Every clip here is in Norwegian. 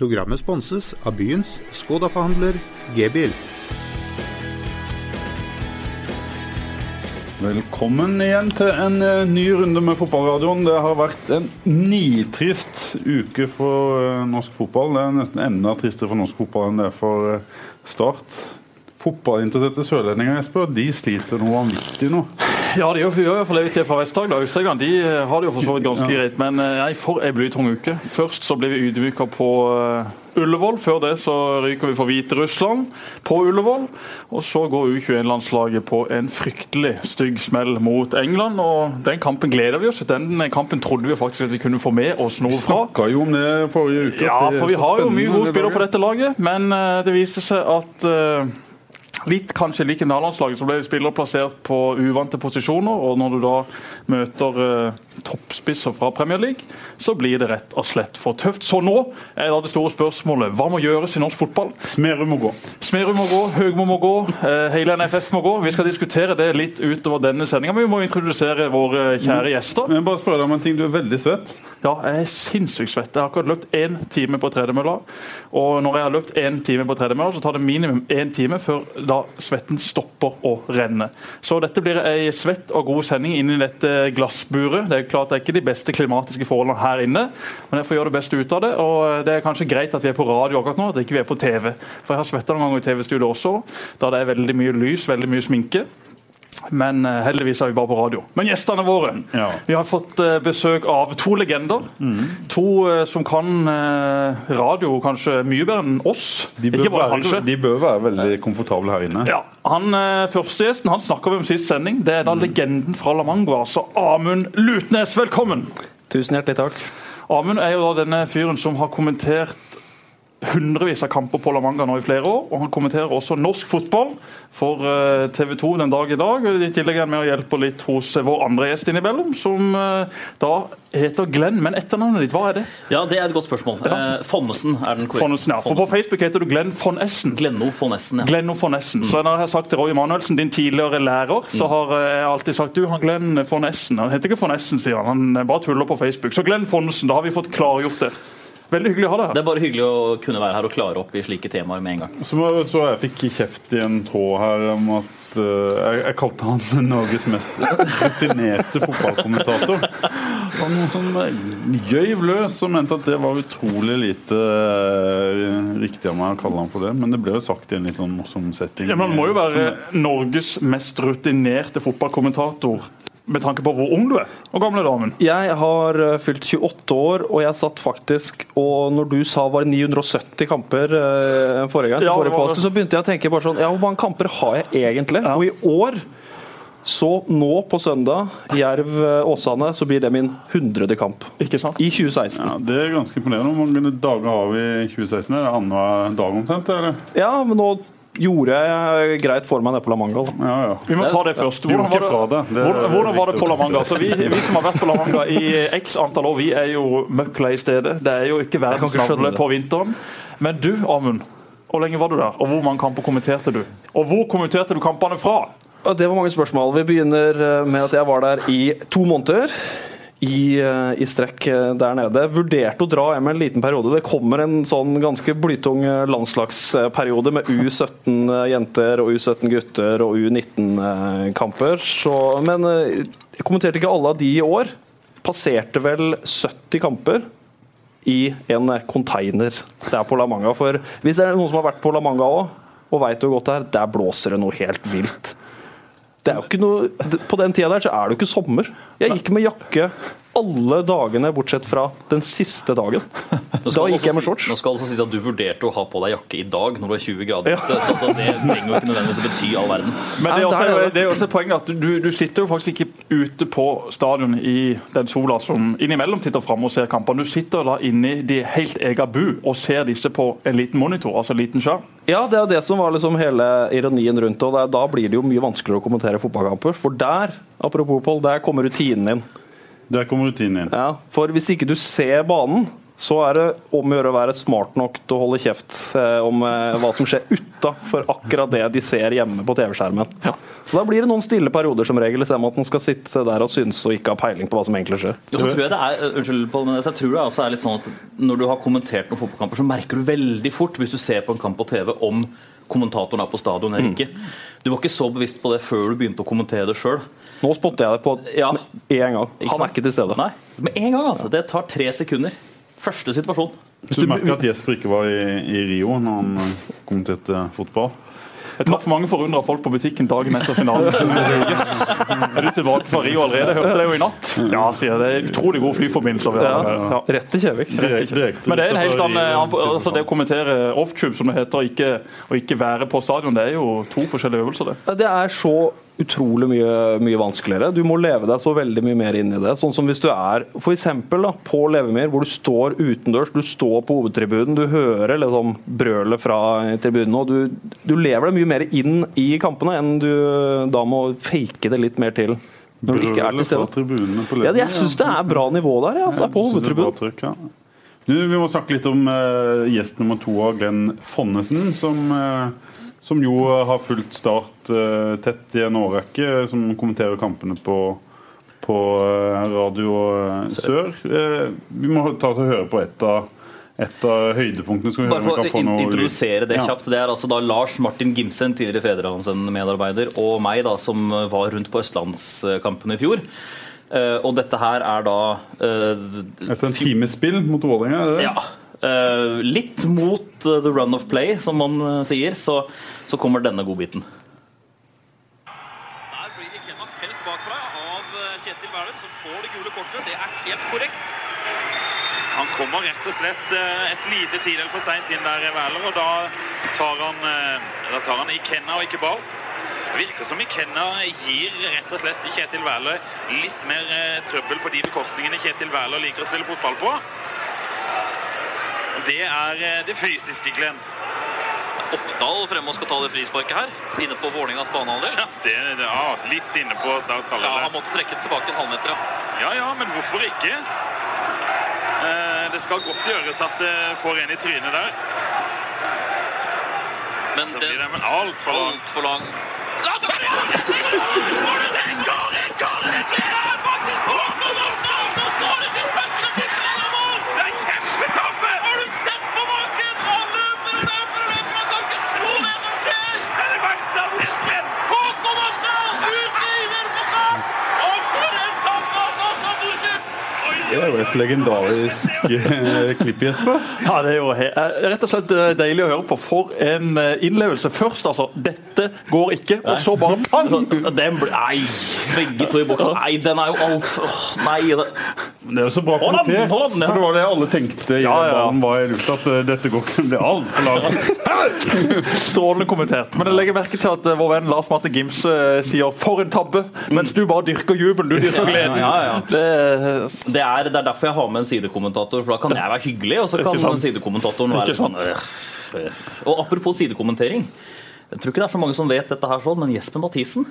Programmet sponses av byens Skoda-forhandler G-bil. Velkommen igjen til en eh, ny runde med fotballradioen. Det har vært en nitrist uke for eh, norsk fotball. Det er nesten enda tristere for norsk fotball enn det er for eh, Start. Fotballinteresserte sørlendinger Jesper, de sliter noe vanvittig nå. Ja, de gjør i hvert det hvis de er fra Vest-Agder. Øst-Agder de eh, har det jo for så vidt ganske greit. Men eh, nei, for ei blytung uke. Først så blir vi ydmyka på uh, Ullevål. Før det så ryker vi for Hviterussland på Ullevål. Og så går U21-landslaget på en fryktelig stygg smell mot England. Og den kampen gleder vi oss til. Den kampen trodde vi faktisk at vi kunne få med oss noe fra. Vi snakka jo om det forrige uke. Ja, for vi har jo mye gode spillere på dette laget. Men det viste seg at Litt kanskje like nærlandslaget, så ble spillere plassert på uvante posisjoner. og Når du da møter uh, toppspisser fra Premier League, så blir det rett og slett for tøft. Så nå er det store spørsmålet hva må gjøres i norsk fotball? Smerud må gå. Smerud må gå, Høgmo må gå, uh, hele NFF må gå. Vi skal diskutere det litt utover denne sendinga, men vi må introdusere våre kjære gjester. Men bare spørre deg om en ting, Du er veldig svett? Ja, jeg er sinnssykt svett. Jeg har akkurat løpt én time på tredemølla. Og når jeg har løpt én time på tredemølla, så tar det minimum én time før da svetten stopper å renne. Så dette blir ei svett og god sending inn i dette glassburet. Det er klart det er ikke de beste klimatiske forholdene her inne, men jeg får gjøre det beste ut av det. Og det er kanskje greit at vi er på radio akkurat nå, at ikke vi er på TV. For jeg har svetta noen ganger i TV-studio også, da det er veldig mye lys, veldig mye sminke. Men uh, heldigvis er vi bare på radio. Men gjestene våre ja. Vi har fått uh, besøk av to legender. Mm. To uh, som kan radio kanskje mye bedre enn oss. De bør, være, de bør være, veldig komfortable her inne. Ja. Han Førstegjesten han snakka vi om sist sending. Det er da mm. legenden fra La Mangua, altså Amund Lutnes. Velkommen! Tusen hjertelig takk. Amund er jo da denne fyren som har kommentert hundrevis av kamper på La Manga nå i flere år. og Han kommenterer også norsk fotball for eh, TV 2 den dag i dag. I tillegg er han med og hjelper litt hos vår andre gjest innimellom, som eh, da heter Glenn. Men etternavnet ditt, hva er det? Ja, Det er et godt spørsmål. Ja. Eh, Fonnesen er den korrekte. Fonnesen, ja. For På Facebook heter du Glenn von Essen. Glenno von Essen, ja. Glenno von Essen. Mm. Så når jeg har sagt til Roy Manuelsen, din tidligere lærer, så mm. har jeg alltid sagt du, han Glenn von Essen. Han heter ikke von Essen, sier han. Han bare tuller på Facebook. Så Glenn Fonnesen, da har vi fått klargjort det. Veldig hyggelig å ha deg her. Det er bare hyggelig å kunne være her og klare opp i slike temaer med en gang. Så, så jeg fikk kjeft i en tråd her om at uh, jeg, jeg, kalte han Norges mest rutinerte fotballkommentator. Det var noen som gøyv løs og mente at det var utrolig lite uh, riktig av meg å kalle han for det. Men det ble jo sagt i en litt sånn morsom setting. Ja, men Han må jo være Norges mest rutinerte fotballkommentator med tanke på hvor ung du er? Hvor gammel er damen? Jeg har eh, fylt 28 år, og jeg satt faktisk Og når du sa var 970 kamper uh, forrige gang, ja, forrige påske, så begynte jeg å tenke bare sånn Ja, hvor mange kamper har jeg egentlig? Ja. Og i år så nå på søndag, Jerv-Åsane, så blir det min hundrede kamp. Ikke sant? I 2016. Ja, Det er ganske imponerende. Hvor mange dager har vi i 2016? Er det annenhver dag omtrent? eller? Ja, men nå gjorde greit for meg det på La Manga. Ja, ja. Vi må ta det først. Hvordan var det, det, hvordan, hvordan var det på La Manga? Så vi, vi, som har vært på La Manga i x antall år, vi er jo møkk lei stedet. Det er jo ikke verdens navle på vinteren. Men du, Amund. Hvor lenge var du der, og hvor mange kamper kommenterte du? Og hvor kommenterte du kampene fra? Det var mange spørsmål. Vi begynner eh, med at jeg var der i to måneder i, eh, i, strekk eh, der nede. Vurderte å dra hjem en liten periode. Det kommer en sånn ganske blytung eh, landslagsperiode med U17 jenter og U17 gutter og U19-kamper. Men jeg kommenterte ikke alle av de i år. Passerte vel 70 kamper i en container der på La Manga. For hvis det er noen som har vært på La Manga òg, og veit hvor godt det er, der blåser det noe helt vilt. Det er jo ikke noe, på den tida der så er det jo ikke sommer. Jeg gikk med jakke alle dagene bortsett fra den siste dagen. Da gikk jeg med shorts. Nå skal altså si at Du vurderte å ha på deg jakke i dag når det er 20 grader. Ja. Så det trenger jo ikke nødvendigvis å bety all verden. Men det er også, det er også poenget at du, du, sitter jo faktisk ikke ute på stadion i den sola som innimellom titter fram og ser kampene. Du sitter da inne i de helt egen bu og ser disse på en liten monitor, altså en liten skjerm. Ja, det er det som var liksom hele ironien rundt det. og Da blir det jo mye vanskeligere å kommentere fotballkamper. For der, apropos Paul, der kommer rutinen inn. Der kommer rutinen inn. Ja, for hvis ikke du ser banen, så er det om å gjøre å være smart nok til å holde kjeft eh, om eh, hva som skjer utafor akkurat det de ser hjemme på TV-skjermen. Så da blir det noen stille perioder som regel, istedenfor at man skal sitte der og synes og ikke ha peiling på hva som egentlig skjer. Og så tror jeg det er, uh, unnskyld, Paul, men jeg tror det også er litt sånn at når du har kommentert noen fotballkamper, så merker du veldig fort hvis du ser på en kamp på TV om kommentatoren er på stadion eller ikke. Du var ikke så bevisst på det før du begynte å kommentere det sjøl. Nå spotter jeg det på Ja. med en gang. Han er ikke til stede. Nei, med en gang, altså. Det tar tre sekunder. Første situasjon. Så du merker at Jesper ikke var i, i Rio når han eh, kommenterte fotball? Jeg traff mange forundra folk på butikken dagen etter finalen. er du tilbake fra Rio allerede? Hørte det jo i natt. Ja, sier. Det er utrolig god flyforbindelse. Ja, Ja. Rett til Kjevik. Men det er en helt annen altså Det å kommentere off-tube, som det heter, og ikke, og ikke være på stadion, det er jo to forskjellige øvelser. det. Det er så utrolig mye, mye vanskeligere. Du må leve deg så veldig mye mer inn i det. Sånn som hvis du er for da, på Levemyr, hvor du står utendørs, du står på hovedtribunen, du hører liksom brølet fra tribunen, og du, du lever deg mye mer inn i kampene enn du da må fake det litt mer til når du ikke er til stede. på Ja, jeg syns det er bra nivå der, ja, altså, på er bra hovedtribunen. ja. Vi må snakke litt om uh, gjest nummer to Glenn Fonnesen, som, eh, som jo har fulgt Start eh, tett i en årrekke, som kommenterer kampene på, på eh, Radio eh, Sør. Eh, vi må ta oss og høre på et av, et av høydepunktene. Skal vi Bare for vi å kan få noe introdusere det Ja. kjapt. Det er altså da Lars Martin Gimsen, tidligere Fedrelandsen-medarbeider, og meg, da, som var rundt på østlandskampen i fjor. Eh, og dette her er da eh, Etter en times spill mot Vålerenga, er? Ja. eh, litt mot eh, the run of play, som man eh, sier, så, så kommer denne godbiten. Der blir Ikenna felt bakfra av eh, Kjetil Wælum, som får det gule kortet. Det er helt korrekt. Han kommer rett og slett eh, et lite tidel for seint inn der, Wæler, og da tar han, eh, da tar han Ikenna og ikke ball. Det virker som Ikenna gir rett og slett Kjetil Wæler litt mer eh, trøbbel på de bekostningene Kjetil Wæler liker å spille fotball på. Det er eh, det fysiske, Glenn. Oppdal fremme og skal ta det frisparket her. Inne på Vålingas banehalvdel. Ja, det, ja, litt inne på Starts halvdel. Ja, han måtte trekke tilbake en halvmeter, ja. Ja, ja, men hvorfor ikke? Eh, det skal godt gjøres at det får en i trynet der. Men Så blir det men altfor lang. Alt for lang. Ja, så blir det det går, det går, det er faktisk Håkon Nå står det sitt første tippeligamål! Et legendarisk eh, klipp, Jesper. Ja, Det er jo eh, rett og slett eh, deilig å høre på. For en innlevelse. Først, altså. Dette går ikke. Og så bare pang! Den ble, nei, begge to i boksen. Nei, den er jo altfor Nei. Det, Det er jo så bra kommentert. ja. For det var det alle tenkte i Ja, ja, ballen var i lufta, at dette går ikke, det er altfor langt. Strålende kommentert. Men jeg legger merke til at vår venn Lars Marte Gims sier 'for en tabbe', mens du bare dyrker jubelen. Du dyrker gleden. Ja, ja, ja. Det, det, er, det er derfor jeg har med en sidekommentator, for da kan jeg være hyggelig, og så kan sidekommentatoren være sånn øh, Og apropos sidekommentering. Jeg tror ikke det er så mange som vet dette her sånn, men Jespen Mathisen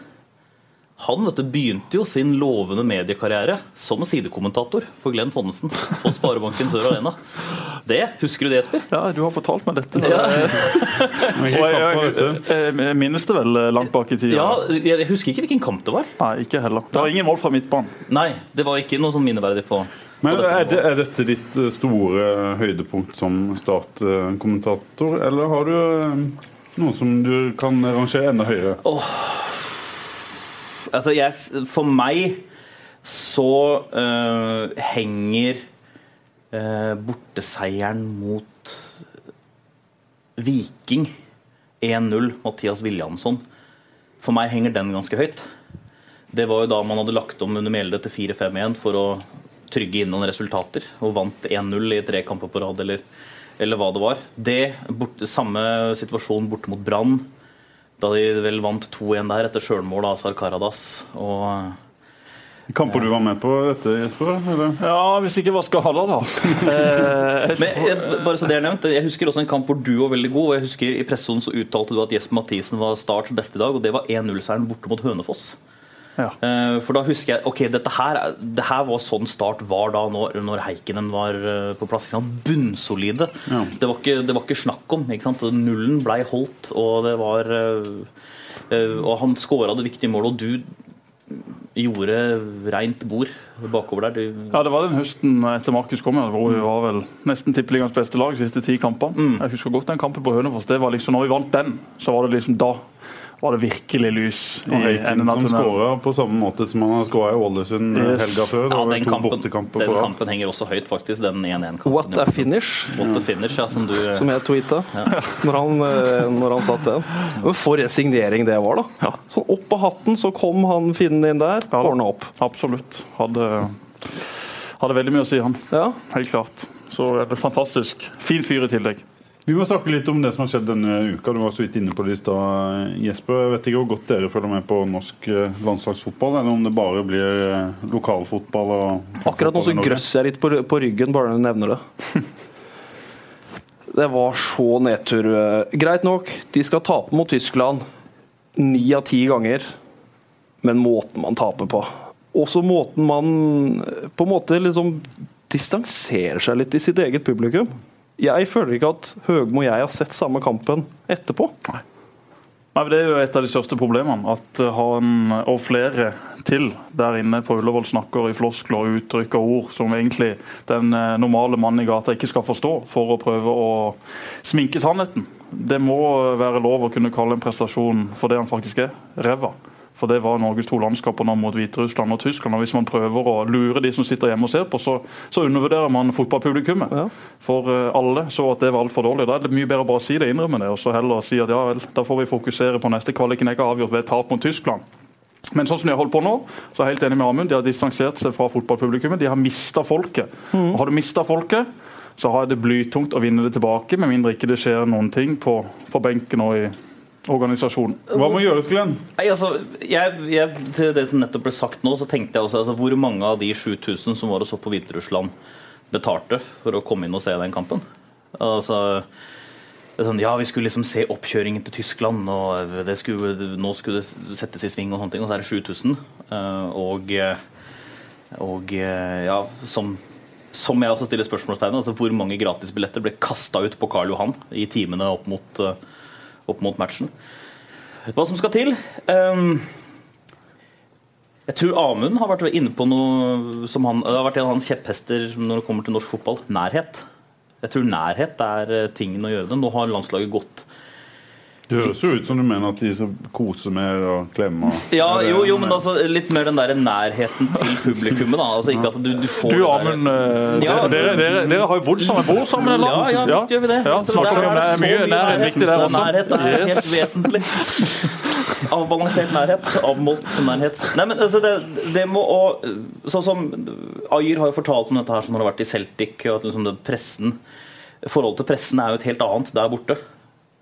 han vet du, begynte jo sin lovende mediekarriere som sidekommentator for Glenn Fonnesen på Sparebanken Sør Arena. Det, Husker du det, Jesper? ja, du har fortalt meg dette. Ja. Og jeg, jeg, jeg minnes det vel eh, langt bak i tida. Ja, Jeg husker ikke hvilken kamp det var. Nei, ikke heller. Det var ingen mål fra midtbanen. Nei, det var ikke noe sånn minneverdig på Men er, det, er dette ditt eh, store høydepunkt som Start-kommentator, eller har du eh, noe som du kan rangere enda høyere? Altså, jeg, for meg så uh, henger uh, borteseieren mot Viking 1-0, Mathias Williamson. For meg henger den ganske høyt. Det var jo da man hadde lagt om under Mjelde til 4-5-1 for å trygge inn noen resultater, og vant 1-0 i tre kamper på rad, eller, eller hva det var. Det, bort, Samme situasjon borte mot Brann, da de vel vant 2-1 der etter sjølmål av Azar Karadas. Og Kamper du var med på dette, Jesper? Eller? Ja, hvis ikke hva skal Halla, da? Eh, Men jeg, bare så det er nevnt, jeg husker også en kamp hvor du var veldig god. og jeg husker I pressesonen så uttalte du at Jesper Mathisen var Starts beste i dag, og det var 1-0-seieren borte mot Hønefoss. Ja. Eh, For da husker jeg ok, dette her, er- det her var sånn Start var da når, når Heikkinen var eh, på plass. Bunnsolide. Ja. Det, var ikke, det var ikke snakk om. Ikke sant? Nullen blei holdt, og det var eh, Og han skåra det viktige målet, og du gjorde reint bord bakover der. Du, Ja, Det var den høsten etter Markus kom, hvor vi var vel nesten tippeligaens beste lag de siste ti kampene. Jeg husker godt den kampen på Hønefoss. Det var liksom, når vi vant den, så var det liksom da var det virkelig lys i Og Høyken som skåra på samme måte som han har skåra i Ålesund eh, Yes. helga før. Ja, den kampen, den kampen henger også høyt, faktisk. Den 1-1-kampen. What a finish, What a finish, ja, som du som jeg tweeta når, han, eh, når han satt den. Men for en signering det var, da. Så opp av hatten, så kom han finnen inn der, Ja ordna opp. Absolutt. Hadde, hadde veldig mye å si, han. Ja. Helt klart. Så er det fantastisk. Fin fyr i tillegg. Vi må snakke litt om det som har skjedd denne uka. Du var så vidt inne på det i stad, Jesper. Jeg vet ikke hvor godt dere følger med på norsk eh, landslagsfotball, eller om det bare blir eh, lokalfotball og Akkurat nå så grøsser jeg litt på, på ryggen bare når du nevner det. Det var så nedtur. Greit nok, de skal tape mot Tyskland ni av ti ganger, men måten man taper på Også måten man på en måte liksom distanserer seg litt i sitt eget publikum. Jeg føler ikke at Høgmo og jeg har sett samme kampen etterpå. Nei, men Det er jo et av de største problemene. At eh, han og flere til der inne på Ullevål snakker i floskler og uttrykker ord som egentlig den eh, normale mannen i gata ikke skal forstå, for å prøve å sminke sannheten. Det må være lov å kunne kalle en prestasjon for det han faktisk er ræva. For det var Norges to landskaper nå mot Hviterussland og Tyskland. og Hvis man prøver å lure de som sitter hjemme og ser på, så, så undervurderer man fotballpublikummet. Ja. For eh, alle så at det var altfor dårlig. Da er det mye bedre å bare si det, innrømme det, og så heller si at ja vel, da får vi fokusere på neste kvaliken jeg har avgjort ved et tap mot Tyskland. Men sånn som de har holdt på nå, så er jeg helt enig med Amund. De har distansert seg fra fotballpublikummet. De har mista folket. Og har du mista folket, så har det blytungt å vinne det tilbake, med mindre ikke det skjer noen ting på, på benken og i organisasjonen. Hva må gjøres, Glenn? Nei, altså, jeg, jeg, til det som nettopp ble sagt nå, så tenkte jeg også altså, hvor mange av de 7000 som var og så på Hviterussland, betalte for å komme inn og se den kampen? Altså, det er sånn, ja, vi skulle liksom se oppkjøringen til Tyskland, og det skulle, nå skulle det settes i sving, og sånne ting, og så er det 7000. eh, Og, og eh, ja, som, som jeg også stiller spørsmålstegn altså hvor mange gratisbilletter ble kasta ut på Karl Johan i timene opp mot, eh, opp mot matchen? Hva som skal til? um, jeg tror Amund har vært inne på noe som han, det har vært en av hans kjepphester når det kommer til norsk fotball. Nærhet. Jeg tror nærhet er tingen å gjøre det. Nå har landslaget gått Det høres jo ut som du mener at de skal kose mer og klemme. Ja, jo, jo, men altså litt mer den der nærheten til publikummet. da Altså ikke at du, du får Du det der- Amund, eh, Ja, dere, dere, dere har jo bodd sammen, bor sammen? eller? Ja, ja, visst gjør vi det. Ja, der om er det. så Mye nærhet viktig der også. Nærhet er Yes. helt vesentlig. Avbalansert nærhet. Avmålt nærhet. Nei, men altså, det, det må òg Sånn som Ayer har jo fortalt om dette her som har vært i Celtic, og at liksom det pressen Forholdet til pressen er jo et helt annet der borte.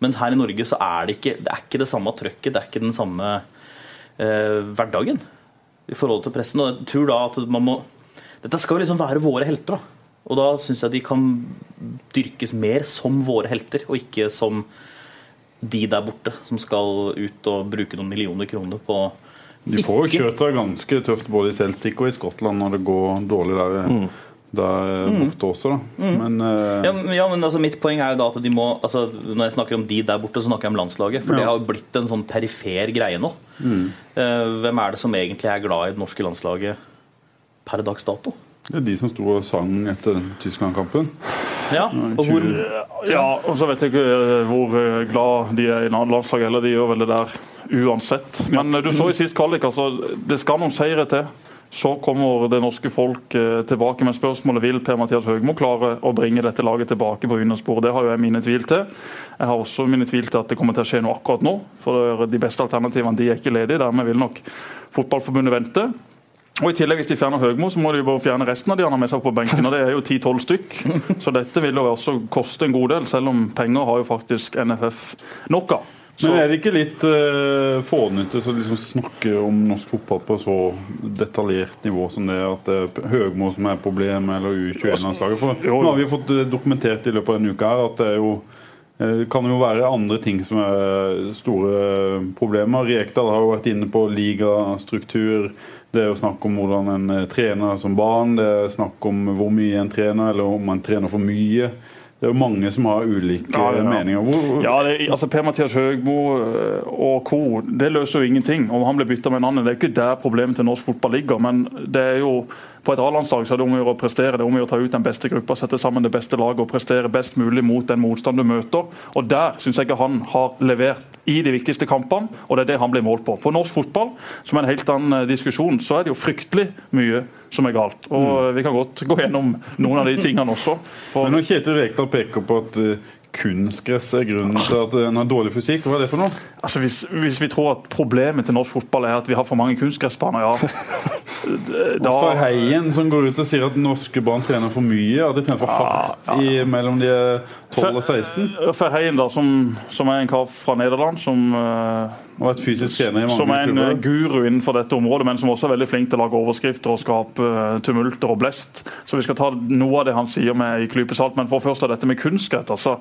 Mens her i Norge så er det ikke det er ikke det samme trøkket, det er ikke den samme eh, hverdagen i forhold til pressen. Og jeg tror da at man må Dette skal jo liksom være våre helter. da Og da syns jeg de kan dyrkes mer som våre helter, og ikke som de der borte som skal ut og bruke noen millioner kroner på De får jo kjørt det ganske tøft både i Celtic og i Skottland når det går dårlig der, der borte også, da. Men uh... ja, men- ja, men altså Mitt poeng er jo da at de må altså, Når jeg snakker om de der borte, så snakker jeg om landslaget. For det har jo blitt en sånn perifer greie nå. Eh, hvem er det som egentlig er glad i det norske landslaget per dags dato? det er de som sto og sang etter Tyskland-kampen. Ja, og hvor Ja, og så vet jeg ikke eh, hvor eh, glad de er i landslaget heller. De gjør vel det der uansett. Men eh, du så i sist kvalik, altså. Det skal noen seire til. Så kommer det norske folk eh, tilbake. Men spørsmålet vil Per-Mathias Høgmo klare å bringe dette laget tilbake på vinnersporet. Det har jo jeg mine tvil til. Jeg har også mine tvil til at det kommer til å skje noe akkurat nå. For de beste alternativene de er ikke ledige. Dermed vil nok Fotballforbundet vente. Og i tillegg Hvis de fjerner Høgmo, så må de bare fjerne resten av de han har med seg på benken. og Det er jo 10-12 stykk. Så dette vil jo også koste en god del, selv om penger har jo faktisk NFF nok av. Men er det ikke litt uh, fånyttes å liksom snakke om norsk fotball på så detaljert nivå som det at det er Høgmo som er problemet, eller U21-landslaget? For Jo, jo. nå har vi fått eh, dokumentert i løpet av denne uka her at det er jo Eh, Det kan jo være andre ting som er store problemer. Rekdal har jo vært inne på ligastruktur. Det er jo snakk om hvordan en eh, trener som barn. Det er snakk om hvor mye en trener, eller om man trener for mye. Det er jo mange som har ulike Ja, ja, meninger. Hvor, Ja, det, altså Per-Mathias Høgmo øh, og co. Det løser jo ingenting om han blir bytta med en annen. Det er ikke der problemet til norsk fotball ligger. Men det er jo på et A-landslag så er det om å gjøre å prestere. Det er om å gjøre å ta ut den beste gruppa, sette sammen det beste laget og prestere best mulig mot den motstand du møter. Og der syns jeg ikke han har levert i de viktigste kampene, og det er det han blir målt på. På norsk fotball, som er en helt annen eh, diskusjon, så er det jo fryktelig mye som er galt. Og mm. vi kan godt gå gjennom noen av de tingene også. For Men når Kjetil Rekdal peker på at eh, kunstgress er grunnen til at en har dårlig fysikk, hva er det for noe? Altså hvis, hvis vi tror at problemet til norsk fotball er at vi har for mange kunstgressbaner, ja. Da, Hvorfor Heien som går ut og sier at norske barn trener for mye, at de trener for hardt i, mellom de er 12 og 16. Verheyen, da, som, som er en kar fra Nederland, som, eh, Og et fysisk trener i mange som er en eh, klubber. guru innenfor dette området, men som også er veldig flink til å lage overskrifter og skape eh, tumulter og blest. Så vi skal ta noe av det han sier med i klype salt. Men for først av dette med kunstgress. altså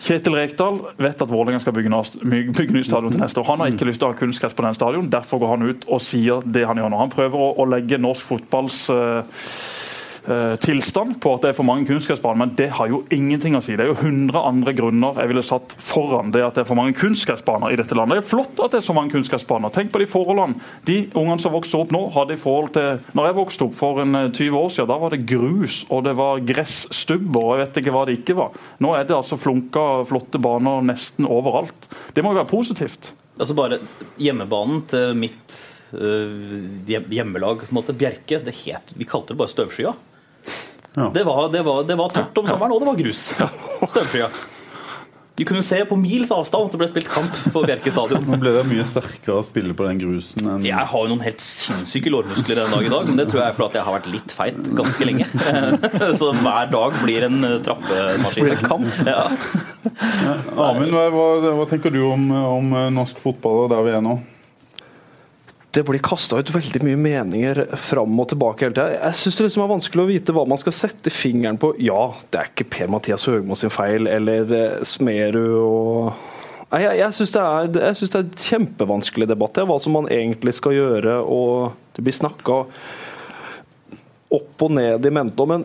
Kjetil Rekdal vet at Vålerenga skal bygge, ny stadion til neste år. Han har ikke lyst til å ha kunstgress på den stadion, derfor går han ut og sier det han gjør nå. Han prøver å, å legge norsk fotballs eh, eh, tilstand på at det er for mange kunstgressbaner, men det har jo ingenting å si. Det er jo 100 andre grunner jeg ville satt foran det at det er for mange kunstgressbaner i dette landet. Det er flott at det er så mange kunstgressbaner. Tenk på de forholdene de ungene som vokser opp nå, hadde i forhold til når jeg vokste opp for en eh, 20 år siden. Da var det grus og det var gressstubber og jeg vet ikke hva det ikke var. Nå er det altså flunka, flotte baner nesten overalt. Det må jo være positivt. Altså bare hjemmebanen til mitt øh, hjemmelag, på en måte, Bjerke, det het, vi kalte det bare støvskya. Ja. Det, var, det, var, det var tørt om sommeren, og det var grus. Støvskya. De kunne se på mils avstand at det ble spilt kamp på Bjerke stadion. Nå ble det mye sterkere å spille på den grusen enn Jeg har jo noen helt sinnssyke lårmuskler den dag i dag, men det tror jeg er fordi jeg har vært litt feit ganske lenge. Så hver dag blir en øh, trappemaskin. Blir en kamp. Ja. Amund, hva, hva, tenker du om, om eh, norsk fotball og der vi er nå? Det blir kasta ut veldig mye meninger fram og tilbake hele tida. Jeg syns det liksom er vanskelig å vite hva man skal sette fingeren på. Ja, det er ikke Per-Mathias Høgmo sin feil, eller eh, Smerud og Nei, Jeg, jeg syns det, det er en kjempevanskelig debatt, ja, hva som man egentlig skal gjøre. og Det blir snakka opp og ned i mente men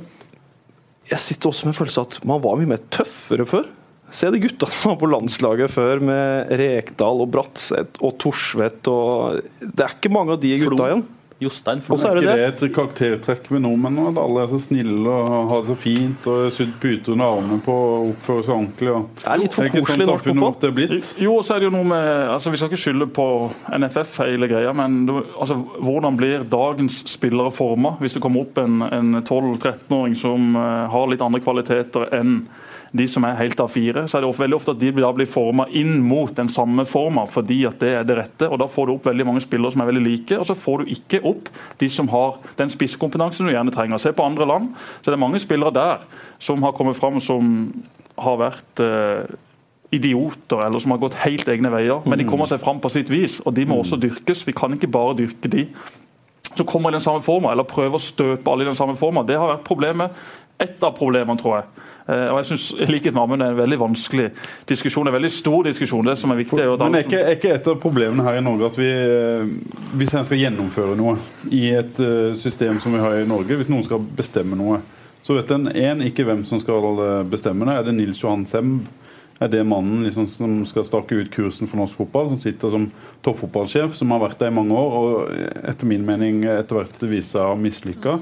jeg sitter også med en følelse av at man var mye mer tøffere før. Se de gutta som var på landslaget før, med Rekdal og Bratseth og Thorsvedt og Det er ikke mange av de gutta igjen. Jostein Og så Flo. er ikke det. et karaktertrekk med nordmenn? At alle er så snille og har det så fint og sydd puter under armene på og oppfører seg ordentlig? Og... Det er litt for koselig i norsk fotball. er? Jo, så er det jo noe med altså Vi skal ikke skylde på NFF hele greia, men det, altså, hvordan blir dagens spillere forma hvis det kommer opp en, en 12-13-åring som eh, har litt andre kvaliteter enn de som er helt A4, så er det veldig ofte at de da blir forma inn mot den samme forma fordi at det er det rette. og Da får du opp veldig mange spillere som er veldig like, og så får du ikke opp de som har den spisskompetansen du gjerne trenger. Se på andre land, så er det mange spillere der som har kommet fram som har vært eh, idioter eller som har gått helt egne veier. Men de kommer seg fram på sitt vis, og de må også dyrkes. Vi kan ikke bare dyrke de som kommer i den samme forma, eller prøver å støpe alle i den samme forma. Det har vært problemet. Et av problemene, tror jeg. Eh, og jeg synes, i likhet med Amund, det er en veldig vanskelig diskusjon. En veldig stor diskusjon. Det som er viktig For, Men er ikke, er ikke et av problemene her i Norge at vi eh, Hvis en skal gjennomføre noe i et eh, system som vi har i Norge, hvis noen skal bestemme noe, så vet en én ikke hvem som skal bestemme det. Er det Nils Johan Semb? Er det mannen liksom som skal stake ut kursen for norsk fotball, som sitter som toppfotballsjef, som har vært der i mange år og etter min mening etter hvert viser seg å mislykka?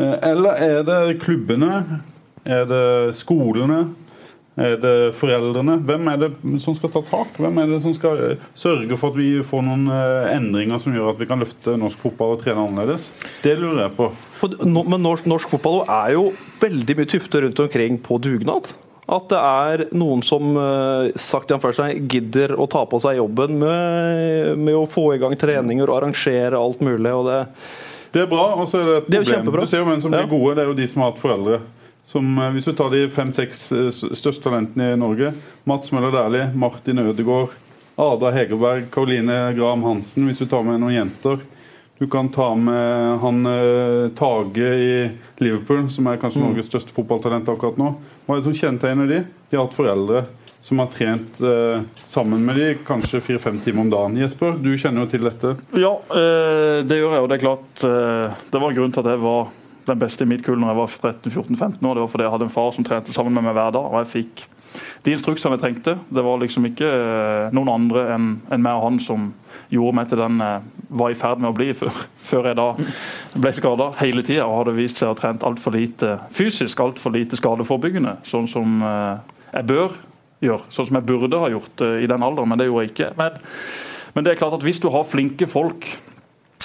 Eller er det klubbene? Er det skolene? Er det foreldrene? Hvem er det som skal ta tak? Hvem er det som skal eh, sørge for at vi får noen eh, endringer som gjør at vi kan løfte norsk fotball og trene annerledes? Det lurer jeg på. Men norsk, norsk fotball er jo veldig mye tufte rundt omkring på dugnad. At det er noen som eh, sagt anførselstegn, gidder å ta på seg jobben med, med å få i gang treninger og arrangere alt mulig. og det Det er bra, og så er det et Det er jo kjempebra. Du ser jo hvem som blir Ja. gode, det er jo de som har hatt foreldre. Som, eh, hvis du tar de fem-seks eh, største talentene i Norge, Mats Møller Dæhlie, Martin Ødegaard, Ada Hegerberg, Karoline Graham Hansen, hvis du tar med noen jenter. Du kan ta med han eh, Tage i Liverpool, som er kanskje Norges største fotballtalent akkurat nå. Hva er det som kjennetegner de? De har hatt foreldre. som har trent eh, sammen med de kanskje fire-fem timer om dagen. Jesper, du kjenner jo til dette. Ja, eh, det gjør jeg. Og det er klart eh, Det var grunnen til at jeg var den beste i mitt kull når jeg var 13-14-15 år. Det var fordi jeg hadde en far som trente sammen med meg hver dag. og jeg fikk de instruksene jeg trengte. Det var liksom ikke eh, noen andre enn en meg og han som gjorde meg til den jeg var i ferd med å bli før, før jeg da ble skada hele tida og hadde vist seg å ha trent altfor lite fysisk, altfor lite skadeforebyggende. Sånn som eh, jeg bør gjøre, sånn som jeg burde ha gjort eh, i den alderen, men det gjorde jeg ikke. Men, men det er klart at hvis du har flinke folk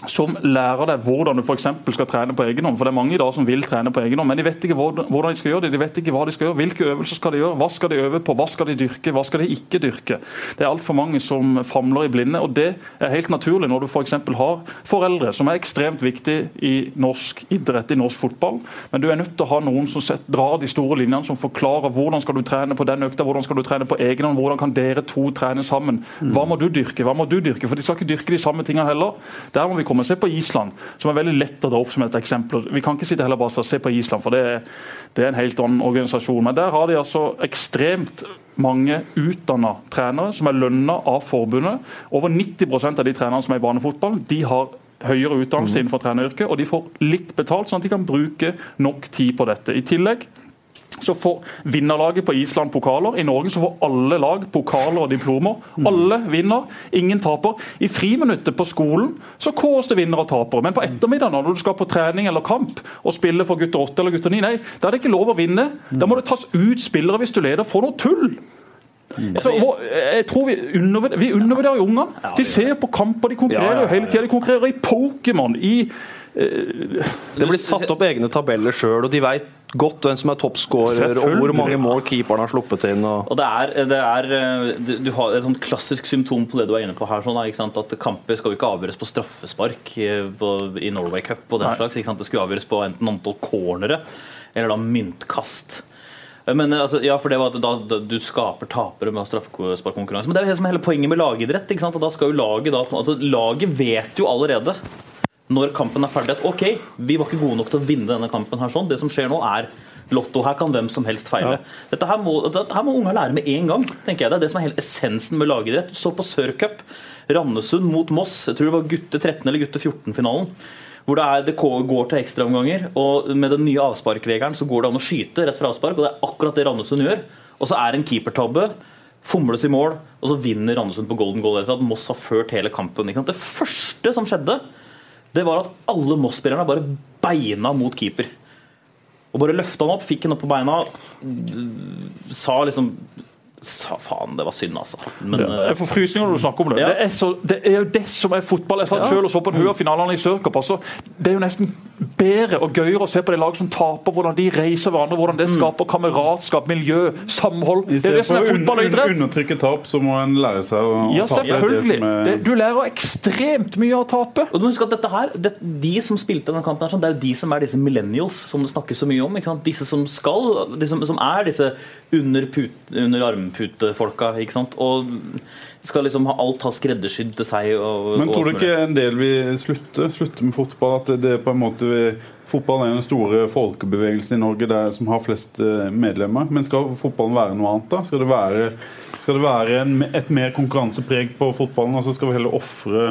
som lærer deg hvordan du for skal trene på egen hånd. For det er mange i dag som vil trene på egen hånd, men de vet ikke hvordan de skal gjøre det. De vet ikke hva de skal gjøre, Hvilke øvelser skal de gjøre, hva skal de øve på, hva skal de dyrke, hva skal de ikke dyrke. Det er altfor mange som famler i blinde, og det er helt naturlig når du f.eks. har foreldre, som er ekstremt viktig i norsk idrett, i norsk fotball. Men du er nødt til å ha noen som set, drar de store linjene, som forklarer hvordan skal du trene på den økta, hvordan skal du trene på egen hånd, hvordan kan dere to trene sammen. Hva må du dyrke, hva må du dyrke? For de skal ikke dyrke de samme tingene heller. Der må vi komme. Se på Island, som er veldig lett å dra opp som et eksempel. Vi kan ikke sitte heller bare og se på Island, for det er, det er en helt annen organisasjon. Men der har de altså ekstremt mange utdanna trenere som er lønna av forbundet. Over 90% av de trenerne som er i banefotball, de har høyere utdannelse innenfor treneryrket, og de får litt betalt, sånn at de kan bruke nok tid på dette. I tillegg så får vinnerlaget på Island pokaler. I Norge så får alle lag pokaler og diplomer. Alle vinner, ingen taper. I friminuttet på skolen så kåres det vinnere og tapere. Men på ettermiddagen når du skal på trening eller kamp og spille for gutter 8 eller gutter 9, nei, da er det ikke lov å vinne. Da må det tas ut spillere hvis du leder. For noe tull! Altså, jeg tror Vi undervurderer, vi undervurderer ungene. De ser på kamper, de konkurrerer jo hele tida. De konkurrerer i Pokémon, i Det blir satt opp egne tabeller sjøl, og de veit godt hvem som er toppskårer, og hvor mange mål keeperen har sluppet inn. Og... Og det er, det er eh, du, har et sånt klassisk symptom på det du er inne på her. Sånn, ikke sant? At Kamper skal jo ikke avgjøres på straffespark eh, på, i Norway Cup. og den Nei. slags, ikke sant? Det skulle avgjøres på enten antall cornere eller da myntkast. Eh, Men altså, ja, for det var at da, da Du skaper tapere med straffesparkkonkurranse. Men det er jo hele poenget med lagidrett. ikke sant? Og da skal jo Laget da, altså, laget vet jo allerede når kampen er ferdig at ok, vi var ikke gode nok til å vinne denne kampen. her sånn. Det som skjer nå, er lotto. Her kan hvem som helst feile. Dette her må, dette her må unga lære med en gang. tenker jeg. Det er det som er hele essensen med lagidrett. Du så på Sørcup. Randesund mot Moss. Jeg tror det var gutte 13 eller gutte 14-finalen. Hvor det, er, det går til ekstraomganger. Og med den nye avsparkregelen så går det an å skyte rett fra avspark. Og det er akkurat det Randesund gjør. Og så er det en keepertabbe. Fomles i mål, og så vinner Randesund på golden goal etter at Moss har ført hele kampen. Det første som skjedde, det var at alle Moss-spillerne bare beina mot keeper. Og bare løfta han opp, fikk han opp på beina, sa liksom Sa faen, det var synd, altså. Men Ja, eh, jeg får frysninger når du snakker om det. Ja. Det, er så, det er jo det som er fotball. Jeg satt Ja. selv og så på en haug av finalene i Sørcup. Altså, det er jo nesten bedre og gøyere å se på de lag som taper, hvordan de reiser hverandre, hvordan det skaper kameratskap, miljø, samhold. Det er det som er fotball og idrett. undertrykke tap, så må en lære seg å Ja, tape. Er det selvfølgelig. er- Det, du lærer ekstremt mye av å tape. Og du må huske at dette her, det, De som spilte denne kampen, her, sånn, det er jo de som er disse millennials som det snakkes så mye om. Ikke sant? Disse som skal, de som, som er disse under, put, under armputefolka. Ikke sant? Og skal liksom ha alt ha skreddersydd til seg. Og, Men tror du ikke en del vil slutte, slutte med fotball? At det, på en måte Fotball er den store folkebevegelsen i Norge der, som har flest eh, medlemmer. Men skal fotballen være noe annet? da? Skal det være, skal det være en, et mer konkurransepreg på fotballen, og så skal vi heller ofre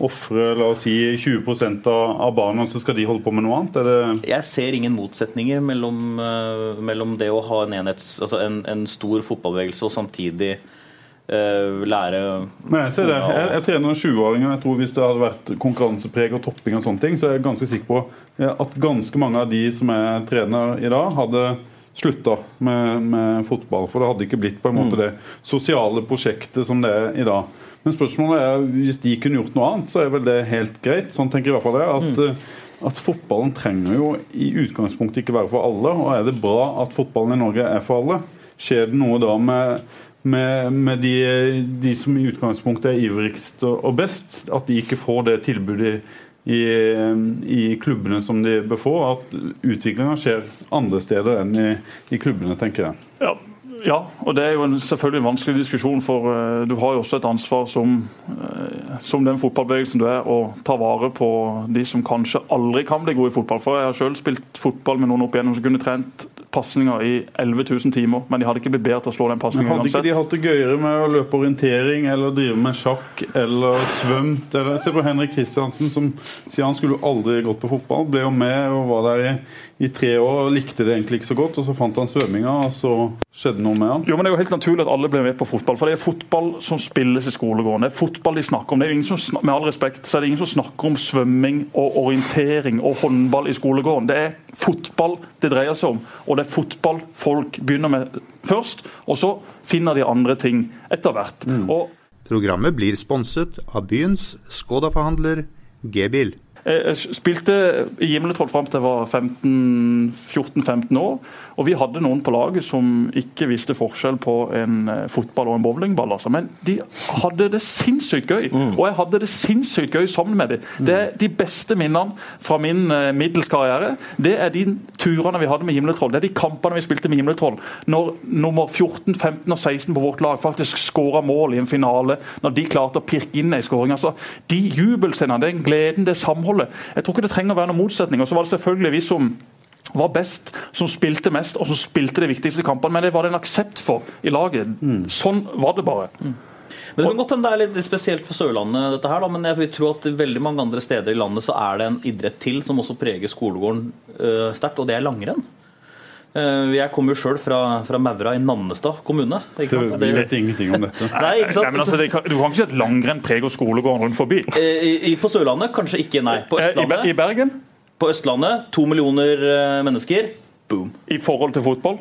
Offre la oss si 20 av, barna, så skal de holde på med noe annet? Er det Jeg ser ingen motsetninger mellom, eh, mellom det å ha en, enhets, altså en, en stor fotballbevegelse og samtidig eh, lære Men jeg ser det. Jeg, jeg trener 20-åringer. Jeg tror Hvis det hadde vært konkurransepreg og topping, og sånne ting, så er jeg ganske sikker på at ganske mange av de som er trener i dag, hadde slutta med, med fotball. For det hadde ikke blitt på en måte det sosiale prosjektet som det er i dag. Men spørsmålet er hvis de kunne gjort noe annet, så er vel det helt greit. Sånn tenker jeg i hvert fall jeg. At, mm. at fotballen trenger jo i utgangspunktet ikke være for alle. Og er det bra at fotballen i Norge er for alle? Skjer det noe da med med, med de, de som i utgangspunktet er ivrigst og, og best, at de ikke får det tilbudet i, i klubbene som de bør få. At utviklinga skjer andre steder enn i, i klubbene, tenker jeg. Ja. Ja, og det er jo en, selvfølgelig en vanskelig diskusjon, for eh, du har jo også et ansvar som, eh, som den fotballbevegelsen du er, å ta vare på de som kanskje aldri kan bli gode i fotball. For jeg har selv spilt fotball med noen opp igjennom som kunne trent pasninger i 11 000 timer, men de hadde ikke blitt bedre til å slå den Men uansett. Hadde ikke de hatt det gøyere med å løpe orientering eller drive med sjakk eller svømt? Eller, se på Henrik Kristiansen, som sier han skulle aldri gått på fotball. Ble jo med og var der i, i tre år og likte det egentlig ikke så godt. Og så fant han svømminga, og så skjedde noe med han. Jo, men Det er jo helt naturlig at alle blir med på fotball. For det er fotball som spilles i skolegården. Det er fotball de snakker om. Det er jo ingen som, snakker, med all respekt, så er det ingen som snakker om svømming og orientering og håndball i skolegården. Det er fotball det dreier seg om. Og det er fotball folk begynner med først, og så finner de andre ting etter hvert. Og Programmet blir sponset av byens Skoda-forhandler G-bil. Jeg spilte i Gimletroll fram til jeg var 14-15 år. Og vi hadde noen på laget som ikke visste forskjell på en eh, fotball og en bowlingball. Altså. Men de hadde det sinnssykt gøy. Og jeg hadde det sinnssykt gøy sammen med dem. Det er de beste minnene fra min eh, middels karriere. Det er de turene vi hadde med Gimletroll. Det er de kampene vi spilte med Gimletroll. Når nummer 14, 15 og 16 på vårt lag faktisk skåra mål i en finale. Når de klarte å pirke inn ei skåring. Altså, de jubelscenene, den gleden, det samholdet. Jeg tror ikke det trenger å være noen motsetning. Og så var det selvfølgelig vi som var best, som spilte mest og som spilte de viktigste kampene. Men det var det en aksept for i laget. Sånn var det bare. Men Det kan godt hende det er litt spesielt for Sørlandet, dette her, da, men jeg vil tro at veldig mange andre steder i landet så er det en idrett til som også preger skolegården uh, sterkt, og det er langrenn. Eh, jeg kommer jo sjøl fra, fra Maura i Nannestad kommune. Ikke sant? Vi vet ingenting om dette. Nei, ikke sant? Nei, men altså, det, kan- du kan ikke et langrenn preg preger skolegården rundt forbi. Eh, i, i, på Sørlandet kanskje ikke, nei. På Eh, I, Østlandet, I Bergen, på Østlandet to millioner mennesker. Boom. i forhold til fotball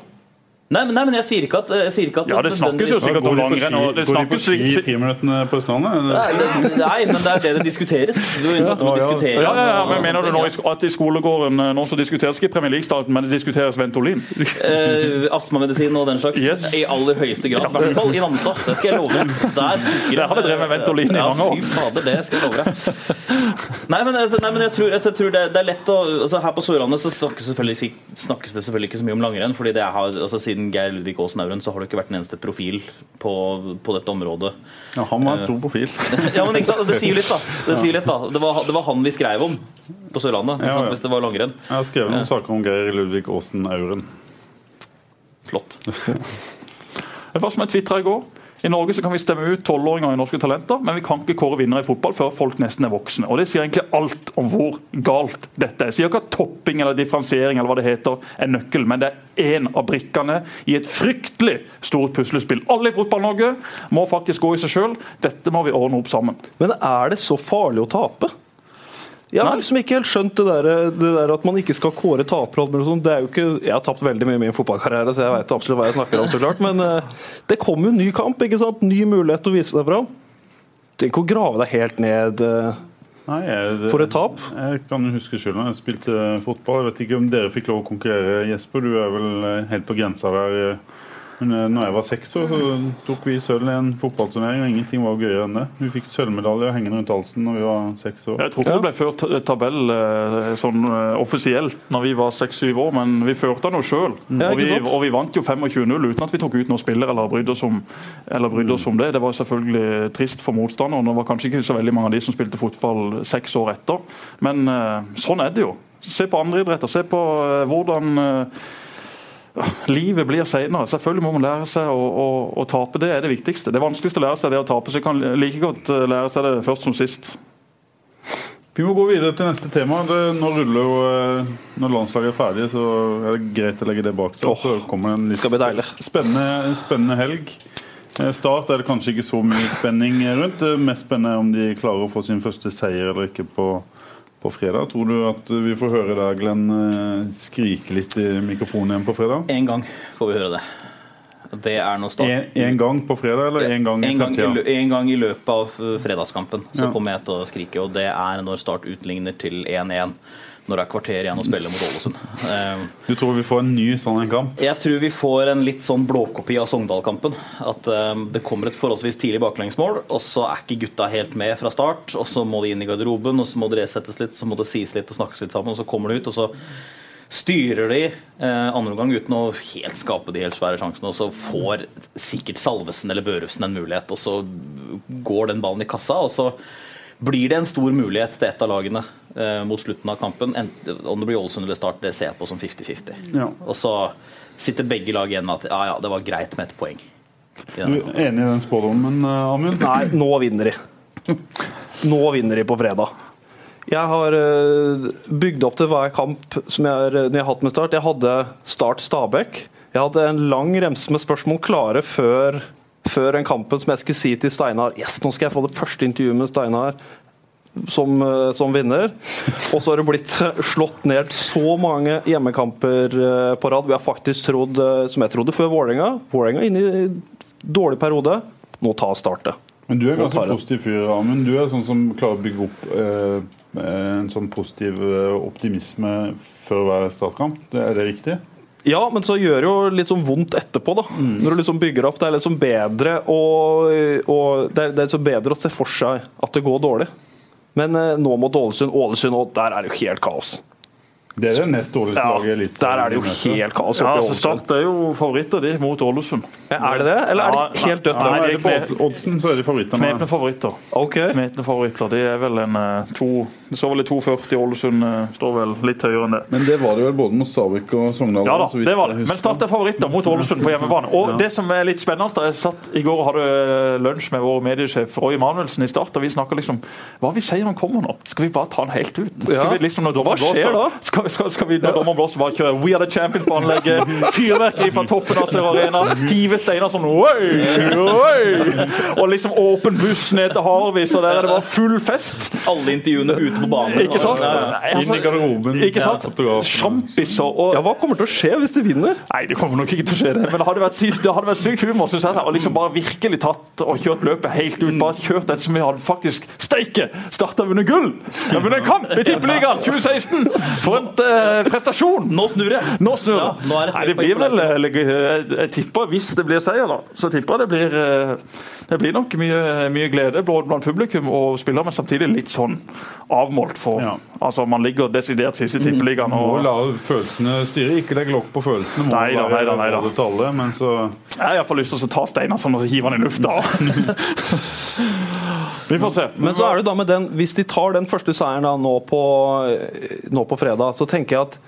Nei, men, nei, men jeg sier ikke at, sier ikke at Ja, det snakkes jo sikkert om langrenn. det går de på snakkes ski i friminuttene på Østlandet? Nei, det, nei, men det er det det diskuteres. Du er må diskutere. Ja, ja, ja, men Mener du nå at i skolegården eh, nå så diskuteres ikke Premier League-starten, men det diskuteres Ventolin? Eh, astmamedisin og den slags. Yes. I aller høyeste grad. I hvert fall i Nannestad. Det skal jeg love. Der, Der har vi drevet med Ventolin i mange år. Ja, Fy fader, det skal jeg love deg. Nei, men, altså, nei, men jeg tror, altså, jeg tror det, det er lett å altså, Her på Sørlandet så snakkes, selvfølgelig, snakkes det selvfølgelig ikke så mye om langrenn. fordi det har, altså, Siden Geir Ludvig Aasen Auren så har det ikke vært en eneste profil på, på dette området. Ja, han var en stor profil. Ja, men ikke sant? Det sier jo litt, da. Det, sier litt, da. det, var, det var han vi skrev om på Sørlandet, Ja, ja. hvis det var langrenn. Jeg har skrevet noen saker om Geir Ludvig Aasen Auren. Flott. Det var som jeg tvitra i går. I Norge så kan vi stemme ut tolvåringer i Norske Talenter, men vi kan ikke kåre vinnere i fotball før folk nesten er voksne. Og Det sier egentlig alt om hvor galt dette er. Jeg sier ikke at topping eller differensiering eller hva det heter er nøkkel, men det er én av brikkene i et fryktelig stort puslespill. Alle i Fotball-Norge må faktisk gå i seg sjøl. Dette må vi ordne opp sammen. Men er det så farlig å tape? Jeg har liksom ikke helt skjønt det der, det der at man ikke skal kåre tapere. Det er jo ikke, jeg har tapt veldig mye i min fotballkarriere, så jeg vet absolutt hva jeg snakker om. så klart, Men eh, det kommer jo en ny kamp, ikke sant? ny mulighet til å vise seg fram. Tenk å grave deg helt ned eh, Nei, jeg, for et tap. Jeg kan huske skylda. jeg spilte fotball. Jeg vet ikke om dere fikk lov å konkurrere, Jesper. Du er vel eh, helt på grensa der. Men eh, når jeg var seks år, så tok vi sølv i en fotballturnering, og ingenting var gøyere enn det. Vi fikk sølvmedalje hengende rundt halsen når vi var seks år. Jeg tror ikke det ble ført tabell eh, sånn eh, offisielt når vi var 6-7 år, men vi førte den jo sjøl. Og, vi- og vi vant jo 25-0 uten at vi tok ut noen spillere eller brydde oss om, eller brydde oss om det. Det var selvfølgelig trist for motstanderen. Det var kanskje ikke så veldig mange av de som spilte fotball seks år etter, men sånn er det jo. Se på andre idretter. Se på hvordan Livet blir senere. Selvfølgelig må man lære seg å, å, å tape. Det er det viktigste. Det vanskeligste å lære seg det å tape, så jeg kan like godt eh, lære seg det først som sist. Vi må gå videre til neste tema. Det, nå ruller jo, eh, Når landslaget er ferdig, så er det greit å legge det bak seg. Så kommer en litt spennende, spennende helg. Eh, Start er det kanskje ikke så mye spenning rundt. Det mest spennende er om de klarer å få sin første seier eller ikke på, på fredag. Tror du at vi får høre deg, Glenn, eh, skrike litt i mikrofonen igjen på fredag? En gang får vi høre det. Det er nå start. En, en gang på fredag, eller en gang i fremtida? en gang i løpet av uh, fredagskampen så Ja. kommer jeg til å skrike, og det er når Start utligner til 1-1. Når det er kvarter igjen å spille mot Ålesund. Du tror vi får en ny sånn en kamp? Jeg tror vi får en litt sånn blåkopi av Sogndal-kampen. At eh, det kommer et forholdsvis tidlig baklengsmål, og så er ikke gutta helt med fra start. Og så må de inn i garderoben, og så må det resettes litt, så må det sies litt og snakkes litt sammen, og så kommer de ut. og så styrer de eh, andre omgang uten å helt skape de helt svære sjansene. Og så får sikkert Salvesen eller Børufsen en mulighet, og så går den ballen i kassa. og så blir det en stor mulighet til ett av lagene eh, mot slutten av kampen. Enten, om det blir Ålesund eller Start, det ser jeg på som 50-50. Ja. Og så sitter begge lag igjen med at ja, ja, det var greit med et poeng. Du er enig i den spådommen, eh, Amund? Nei, nå vinner de. Nå vinner de på fredag. Jeg har eh, bygd opp til hver kamp som jeg, har- når jeg har hatt med Start. Jeg hadde Start Stabæk. Jeg hadde en lang remse med spørsmål klare før, før den kampen som jeg skulle si til Steinar Yes, nå skal jeg få det første intervjuet med Steinar som, eh, som vinner. Og så har det blitt slått ned så mange hjemmekamper eh, på rad. Vi har faktisk trodd, eh, som jeg trodde før Vålerenga Vålerenga inne i dårlig periode. Nå tar startet. Men du er ganske positiv fyr, Amund. Du er sånn som klarer å bygge opp eh, en sånn positiv eh, optimisme før hver startkamp. Det- Er det riktig? Ja, men så gjør det jo litt sånn vondt etterpå, da. Når du liksom bygger opp. Det er liksom bedre å, og det er, det er bedre å se for seg at det går dårlig. Men eh, nå mot Ålesund, Ålesund òg, der er det jo helt kaos. Det er det nest dårligste Ja, laget i Eliteserien. der er det jo helt kaos Ja, så altså Start er jo favoritter de mot Ålesund. Ja, Er det det, eller er det helt dødt nei, det på oddsen, så er de favorittene. Knepne favoritter. Ok. Knepne favoritter. De er vel en eh, to Det står vel i 2,40. Ålesund eh, står vel litt høyere enn det. Men det var det vel både mot Stabæk og Sogndal? Ja da, det var det. Men Start er favoritter mot Ålesund på hjemmebane. Og det som er litt spennende, da, jeg satt i går og hadde eh, lunsj med vår mediesjef Roy Manuelsen i Start, og vi snakka liksom Hva vi sier han kommer nå? Skal vi bare ta han helt ut? Skal vi liksom, når Hva skjer da? Skal, skal, skal vi når dommeren blåser bare kjøre We are the champions på anlegget, fyrverkeri fra toppen av Sør Arena, hive steiner sånn oi, oi, Og liksom åpen buss ned til Harvis, og der er det bare full fest. Alle intervjuene ute på banen. Ikke sant? Inn i garderoben. Ikke sant? Sjampiser og Ja, Hva kommer til å skje hvis de vinner? Nei, det kommer nok ikke til å skje, det. Men det hadde vært, det hadde vært sykt humor synes jeg, Og liksom bare virkelig tatt og kjørt løpet helt ut. Bare kjørt det som vi hadde faktisk Steike! Starta vunnet gull! Vi har vunnet en kamp i Tippeligaen 2016! For en prestasjon! Nå snur det! Nå snur det. Ja, nå er det Nei, det blir vel eh, jeg, jeg tipper, Hvis det blir seier, da, så tipper jeg det blir eh, Det blir nok mye, mye glede både blant publikum og spillere, men samtidig litt sånn avmålt. for Ja. altså Man ligger desidert sist i Tippeligaen. Må la følelsene styre. Ikke legg lokk på følelsene. Må Nei da, nei da, nei da. men så Jeg har iallfall lyst til å ta Steinar sånn og hive han i lufta. Vi får se. Men så er det da med den, hvis de tar den første seieren da, nå, på, nå på fredag, så tenker jeg at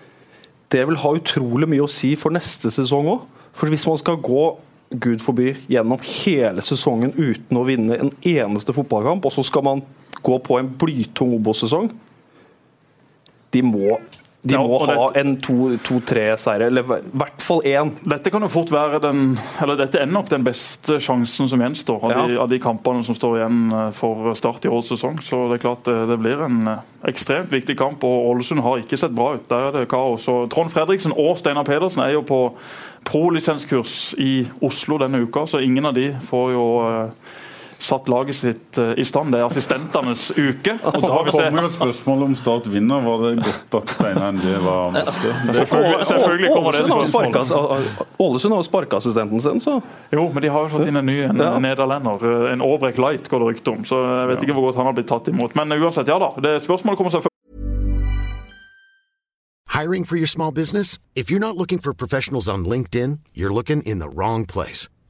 det vil ha utrolig mye å si for neste sesong òg. For hvis man skal gå Gud forby gjennom hele sesongen uten å vinne en eneste fotballkamp, og så skal man gå på en blytung Obos-sesong De må, de må ja, ha dette- en to-tre seire, eller i hvert fall én. Dette kan jo fort være den Eller dette er nok den beste sjansen som gjenstår av, de, Ja. av de kampene som står igjen eh, for start i årets sesong. Så det er klart det, det blir en eh, ekstremt viktig kamp, og Ålesund har ikke sett bra ut. Der er det kaos. Og Trond Fredriksen og Steinar Pedersen er jo på pro-lisenskurs i Oslo denne uka, så ingen av de får jo eh, satt laget sitt eh, i stand. Det er assistentenes uke. Og Da kommer jo et spørsmål om Start vinner. Var det godt at Steinar endelig var med? Selvfølgelig, selvfølgelig kommer det Ålesund har jo sparka- Ålesund har jo sparkeassistenten sin, så Jo, men de har jo fått inn en ny en Ja. nederlender. eh, En Aabrecht Light går det rykte om. Så jeg vet ikke hvor godt han har blitt tatt imot. Men uansett, ja da. Det spørsmålet kommer selvfølgelig Hiring for your small business? If you're not looking for professionals on LinkedIn, you're looking in the wrong place.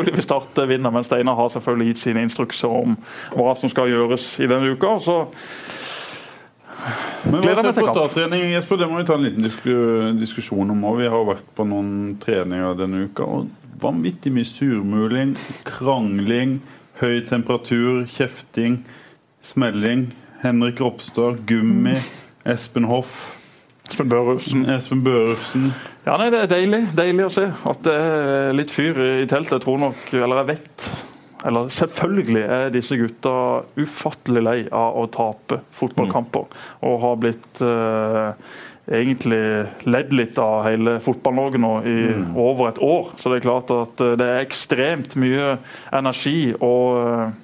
Vil starter vinner, men Steinar har selvfølgelig gitt sine instrukser om hva som skal gjøres i denne uka. Så Men hva skjer på starttrening? Jesper, det må vi ta en liten disku, diskusjon om. Vi har vært på noen treninger denne uka. og Vanvittig mye surmuling, krangling, høy temperatur, kjefting, smelling. Henrik Ropstad, gummi, Espen Hoff, Espen Børufsen Espen Børufsen. Ja, nei, Det er deilig deilig å se at det er litt fyr i teltet. Jeg tror nok, eller jeg vet eller Selvfølgelig er disse gutta ufattelig lei av å tape fotballkamper. Og har blitt eh, egentlig ledd litt av hele Fotball-Norge nå i over et år. Så det er klart at eh, det er ekstremt mye energi og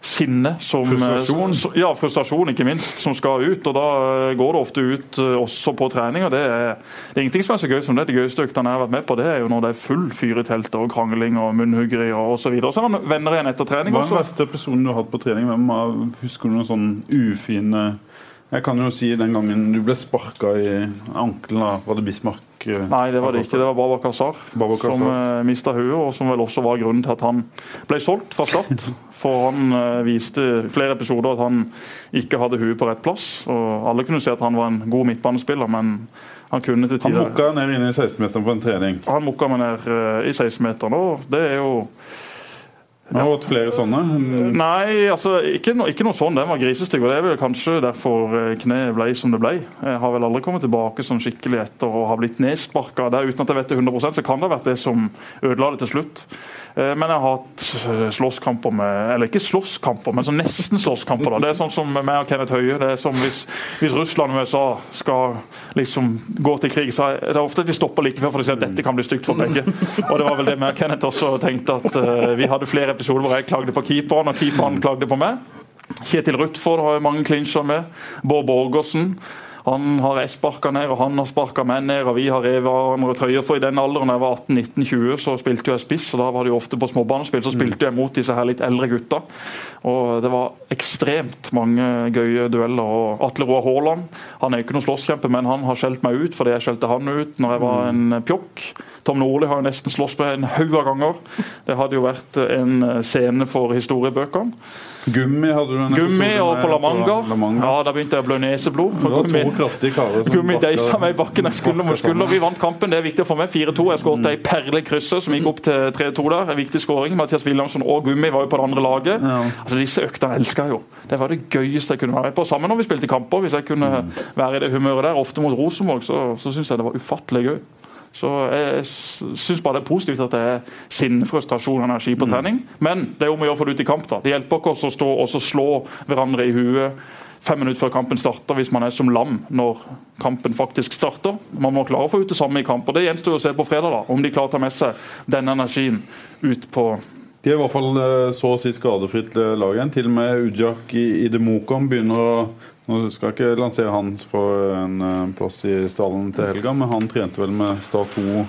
eh, sinne som Frustrasjon. så- Ja, frustrasjon ikke minst, som skal ut. og Da eh, går det ofte ut eh, også på trening. og Det er, det er ingenting som er så gøy som det. De gøyeste øktene jeg har vært med på, det er jo når det er full fyr i teltet og krangling og munnhuggeri og osv. Så, videre. så er man venner igjen etter trening. Hva er den verste personen du har hatt på trening? Hvem av- Husker du noen sånn ufine Jeg kan jo si den gangen du ble sparka i ankelen av Var det Bismarck? eh, Nei, det var det ikke. Det var Babakazar som uh, mista huet, og som vel også var grunnen til at han ble solgt fra Start. For han viste viste flere episoder at han ikke hadde huet på rett plass. Og alle kunne se at han var en god midtbanespiller, men han kunne til tider Han mokka ned inne i 16-meteren på en trening. Han mokka meg ned eh, i 16-meteren, og det er jo har hatt flere sånne. Nei, altså, ikke, no, ikke noe sånn. Den var grisestygg. og Det er vel kanskje derfor eh, kneet ble som det ble. Jeg har vel aldri kommet tilbake sånn skikkelig etter å ha blitt nedsparka. Der, uten at jeg vet det 100% så kan det ha vært det som ødela det til slutt. Eh, Men jeg har hatt eh, slåsskamper med Eller ikke slåsskamper, men sånn nesten slåsskamper. Det er sånn som meg og Kenneth Høie. Det er som hvis, hvis Russland og USA skal liksom gå til krig, så er det ofte at de stopper like før for de sier at dette kan bli stygt for begge. Og det var vel det meg og Kenneth også tenkte at eh, vi hadde flere episoder hvor jeg klagde på keeperen, og keeperen klagde på meg. Kjetil Rutford har jo mange klinsjer med. Bård Borgersen. Han har jeg sparka ned, og han har sparka meg ned, og vi har revet hverandre trøyer. For i den alderen jeg var 18-19-20, så spilte jeg spiss, og da var det jo ofte på småbanespill. Så spilte jeg mot disse her litt eldre gutta. Og det var ekstremt mange gøye dueller. Og Atle Roar Haaland han er jo ikke noen slåsskjempe, men han har skjelt meg ut fordi jeg skjelte han ut når jeg var en pjokk. Tom Nordli har jo nesten slåss med en haug av ganger. Det hadde jo vært en scene for historiebøkene. Gummi hadde du en Gummi og på La Manga. La Manga. Ja, Da begynte jeg å blø neseblod. Det var to kraftige karer som gummi deisa meg i bakken jeg skulder mot skulder. Vi vant kampen, det er viktig for meg. 4-2. Jeg skåret ei perle i krysset som gikk opp til 3-2 der. En viktig skåring. Mathias Williamson og Gummi var jo på det andre laget. Altså Disse øktene elska jeg jo. Det var det gøyeste jeg kunne være med på. Sammen når vi spilte kamper. Hvis jeg kunne være i det humøret der, ofte mot Rosenborg, så, så syns jeg det var ufattelig gøy. Så jeg syns bare det er positivt at det er sinne, frustrasjon og energi på trening. Men det er om å gjøre å få det ut i kamp. da. Det hjelper ikke oss å stå og slå hverandre i huet fem minutter før kampen starter, hvis man er som lam når kampen faktisk starter. Man må klare å få ut det samme i kamp. og Det gjenstår å se på fredag, da, om de klarer å ta med seg denne energien ut på De er i hvert fall eh, så å si skadefritt eh, lag igjen. Til og med Ujak i, i Demokon begynner å Nå skal ikke lansere hans for en eh, plass i stallen til helga, men han trente vel med Start 2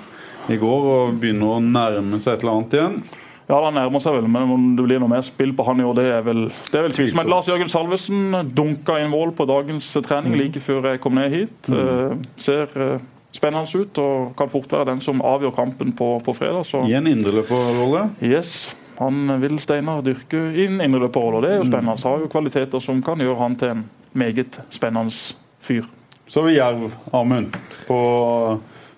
i går og begynner å nærme seg et eller annet igjen. Ja, han nærmer seg vel, men om det blir noe mer spill på han i år, det er vel, det er vel tvilsomt. Men Lars Jørgen Salvesen dunka inn mål på dagens trening like før jeg kom ned hit. Eh, ser eh, spennende ut og kan fort være den som avgjør kampen på, på fredag. Så I en indreløperrolle. yes, han vil Steinar dyrke inn og Det er jo spennende. Han har jo kvaliteter som kan gjøre han til en meget spennende fyr. Så har vi Jerv, Amund, på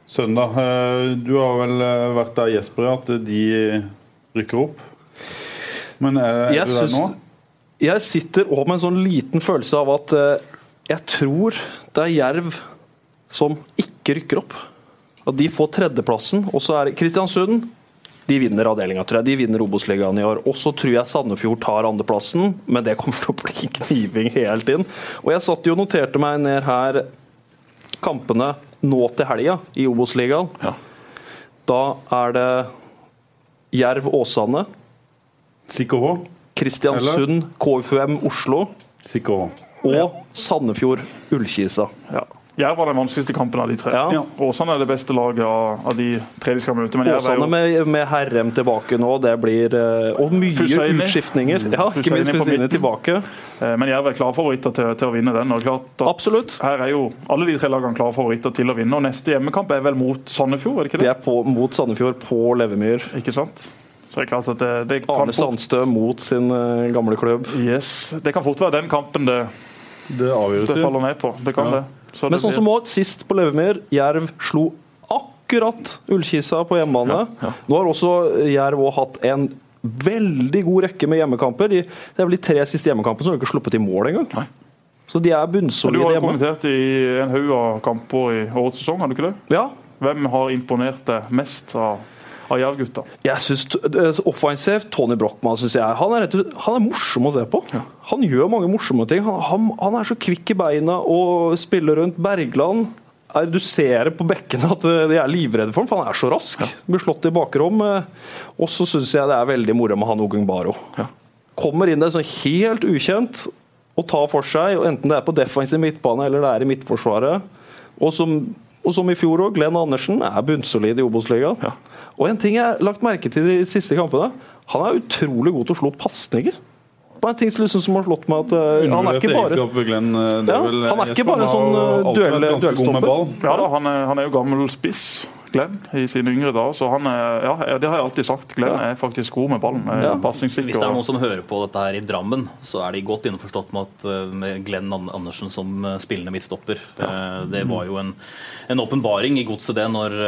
søndag. Eh, Du har vel eh, vært der, Jesper, at de rykker opp? Men er, er du der nå? Jeg sitter òg med en sånn liten følelse av at eh, jeg tror det er Jerv som ikke rykker opp. At de får tredjeplassen, og så er det Kristiansund. De vinner avdelinga, tror jeg. De vinner Obos-ligaen i år. Og så tror jeg Sandefjord tar andreplassen, men det kommer til å bli kniving helt inn. Og jeg satt jo og noterte meg ned her kampene nå til helga i Obos-ligaen. Da er det Jerv Åsane, Sikkerhå. Kristiansund KFUM Oslo Sikkerhå. Og Sandefjord Ullkisa. Ja. Jerv var den vanskeligste kampen av de tre. Ja. Åsane er det beste laget av, av de tre de skal møte. Men er Åsane jo med, med Herrem tilbake nå, det blir eh, Og mye Husseini. utskiftninger. Ja, ikke minst midten. tilbake. Eh, Men Jerv er klare favoritter til, til å vinne den. Og klart at Absolutt. Her er jo alle de tre lagene klare favoritter til å vinne. Og Neste hjemmekamp er vel mot Sandefjord, er det ikke Det det? er på, mot Sandefjord på Levemyr. Ikke sant? Så det er klart at det, det kan Arne fort, Sandstø mot sin eh, gamle klubb. yes, det kan fort være den kampen det, Det det faller ned på. Det kan Ja. det. Så Men sånn som også, sist på Levemyr, Jerv slo akkurat Ullkisa på hjemmebane. Nå har også Jerv også hatt en veldig god rekke med hjemmekamper. De, det er vel de tre siste hjemmekampene som har ikke sluppet i mål engang. Nei. Så de er Men Du har jo kommentert i en haug av kamper i årets sesong, har du ikke det? Ja, Hvem har imponert deg mest av, av Jerv-gutta. Jeg synes Offensivt, Tony Brochmann synes jeg, han er, rett han er morsom å se på. Han gjør mange morsomme ting. Han, han, han er så kvikk i beina og spiller rundt. Bergland er, Du ser på bekkene at eh, de er livredde for ham, for han er så rask. Blir slått i bakrom. eh, Og så syns jeg det er veldig moro med han Ogung Baro. Kommer inn der sånn helt ukjent og tar for seg, og enten det er på defensiv midtbane eller det er i midtforsvaret. Og som, og som i fjor òg, Glenn Andersen er bunnsolid i Obos-ligaen. Og en ting jeg har lagt merke til de siste kampene, han er utrolig god til å slå pasninger. Bare en ting som liksom som har slått meg at uh, han er ikke bare Glenn. Ja, han er ikke bare en sånn, eh, duell- duellstopper. ball. Ja da, han er, han er jo gammel spiss, Glenn, i sine yngre dager. Så han er, ja, det har jeg alltid sagt. Glenn er faktisk god med ballen. Ja. Hvis det er noen som hører på dette her i Drammen, så er de godt innforstått med at eh, med Glenn Andersen som spillende midtstopper. Ja. Det var jo en, en åpenbaring i godset, det, når,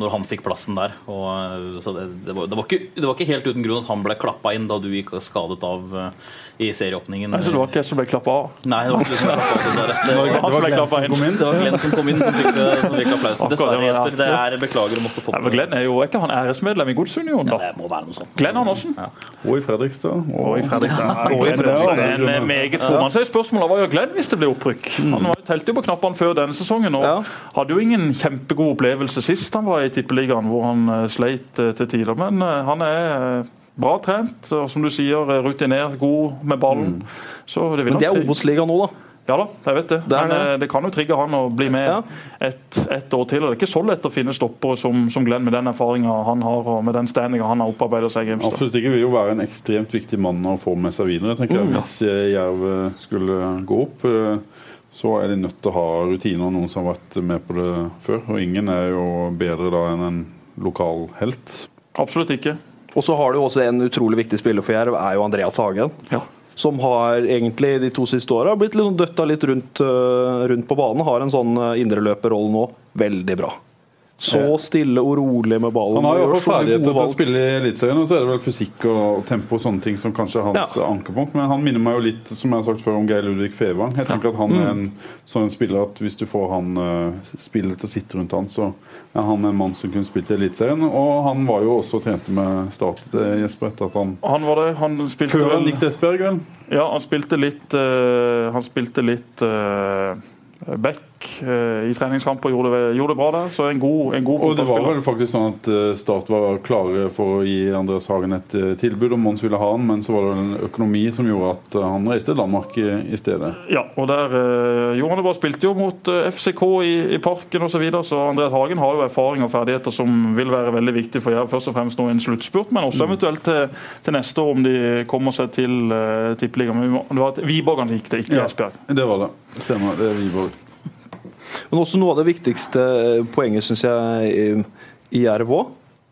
når han fikk plassen der. Og, eh, så det, det, var, det, var ikke, det var ikke helt uten grunn at han ble klappa inn da du gikk skadet av eh, i serieåpningen. Nei, så det var ikke jeg som ble klappa av. Nei, det var ikke du som ble klappet av, dessverre. Det var, Glenn, som ble inn. det var Glenn som kom inn som fikk, som fikk applausen. Dessverre, Jesper. Det er Beklager å måtte få Nei, Glenn er jo ikke han æresmedlem i Godsunionen, Ja, da? det må være noe sånt. Glenn Andersen? Og i Fredrikstad. Og i Fredrikstad. Og i Fredrikstad. En eh, meget. Så er spørsmålet var jo Glenn hvis det ble opprykk? Han var jo telte jo på knappene før denne sesongen og Ja. hadde jo ingen kjempegod opplevelse sist han var i Tippeligaen, hvor han eh, sleit eh, til tider. Men eh, han er eh, bra trent og som du sier, eh, rutinert, god med ballen. Så det vil Men det er nok Obos-ligaen nå, da. Ja da, jeg vet det. Det Men det. eh, det kan jo trigge han å bli med Ja. et, et år til. og Det er ikke så lett å finne stoppere som, som Glenn med den erfaringa han har og med den standinga han har opparbeidet seg i Grimstad. Absolutt ikke. Vil jo være en ekstremt viktig mann å få med seg videre. tenker jeg. Hvis eh, Jerv skulle gå opp, så er de nødt til å ha rutiner og noen som har vært med på det før. Og ingen er jo bedre da enn en lokal helt. Absolutt ikke. Og så har du også en utrolig viktig spiller for Jerv, er jo Andreas Hagen. Ja. Som har egentlig de to siste åra blitt litt døtta litt rundt, øh, rundt på banen. Har en sånn øh, indreløperrolle nå. Veldig bra. Så stille og rolig med ballen. Han har jo også ferdighet ferdigheter til å spille i Eliteserien, og så er det vel fysikk og tempo og sånne ting som kanskje er hans Ja. ankepunkt. Men han minner meg jo litt som jeg har sagt før om Geir Ludvig Fevang. Jeg tenker at Han er en sånn spiller at hvis du får han uh, spillet til å sitte rundt han, så er han en mann som kunne spilt i Eliteserien. Og han var jo også trente med Start, eh, Jesper, etter at han Han var det. Han spilte Før han gikk til Esbjerg, vel? Ja, han spilte litt uh, Han spilte litt uh, back eh, i treningskamper. Gjorde, det- gjorde det bra der. Så en god, en god Og det var vel faktisk sånn at eh, Start var klare for å gi Andreas Hagen et eh, tilbud om Mons ville ha han, men så var det en økonomi som gjorde at han reiste til Danmark i, i stedet. Ja, og der uh, gjorde han det bra. Spilte jo mot FCK i, i Parken osv. Så, videre, så Andreas Hagen har jo erfaring og ferdigheter som vil være veldig viktig for Jerv. Først og fremst nå i en sluttspurt, men også eventuelt til, til neste år om de kommer seg til uh, Tippeligaen. Det var Viborg han gikk til, ikke Ja. Esbjerg. Det var det. Stemmer. Det er Wiborg. Men også noe av det viktigste poenget, syns jeg, i- Jerv òg.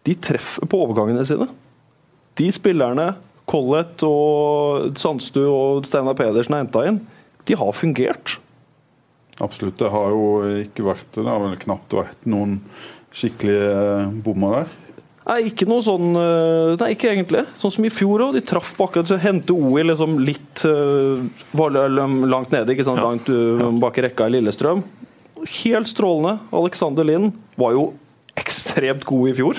De treffer på overgangene sine. De spillerne Collett og Sandstu og Steinar Pedersen har henta inn, de har fungert. Absolutt. Det har jo ikke vært Det har vel knapt vært noen skikkelige eh, bommer der. Nei, ikke noe sånn øh, Nei, ikke egentlig. Sånn som i fjor òg. De traff på akkurat så Hente OI liksom litt var langt nede, ikke sant? langt bak i rekka i Lillestrøm. Helt strålende. Alexander Lind var jo ekstremt god i fjor.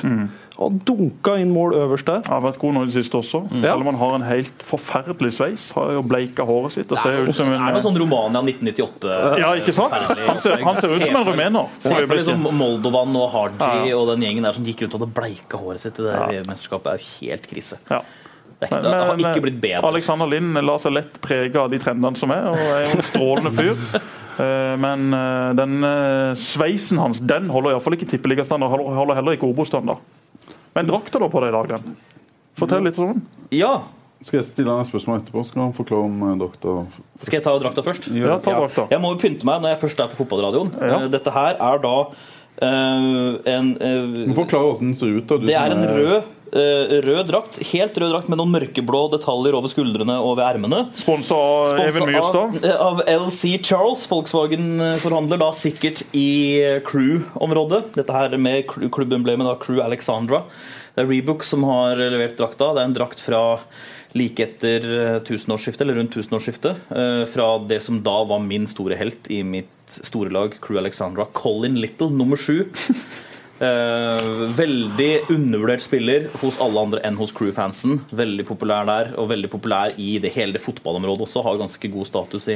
Han dunka inn mål øverst der. Han har vært god nå i det siste også. Mm. Selv om han har en helt forferdelig sveis. Har jo bleika håret sitt. Og ser er ut som en er noe sånn Romania 1998. Ja, ikke sant? Han ser, han ser ut som en rumener. Se for liksom Moldovan og Haji Ja. og den gjengen der som gikk rundt og hadde bleika håret sitt i det ja. mesterskapet. er jo helt krise. Ja. Det, det har ikke blitt bedre. Alexander Lind lar seg lett prege av de trendene som er, og er jo en strålende fyr. Eh, Men eh, den eh, sveisen hans den holder iallfall ikke tippeligastandard, holder heller ikke Obos-standard. Men drakta da på deg i dag, den? Fortell litt om den. Ja, Skal jeg stille deg spørsmål etterpå? Skal han forklare om drakta Skal jeg ta drakta først? Ja, ta drakta. Jeg må jo pynte meg når jeg først er på fotballradioen. Ja. Dette her er da en eh, Du forklare hvordan den ser ut. da. Du Det er en rød, eh, rød drakt. Helt rød drakt med noen mørkeblå detaljer over skuldrene og ved ermene. Sponsa av Even Myhrstad? Av, av LC Charles, Volkswagen-forhandler, da sikkert i Crew-området. Dette her med klubbemblemet da, Crew Alexandra. Det er Rebook som har levert drakta. Det er en drakt fra like etter eh, tusenårsskiftet, eller rundt tusenårsskiftet. eh, Fra det som da var min store helt i mitt store lag, Crew Alexandra. Colin Little, nummer sju. Eh, veldig undervurdert spiller hos alle andre enn hos Crew-fansen. Veldig populær der, og veldig populær i det hele det fotballområdet også. Har ganske god status i,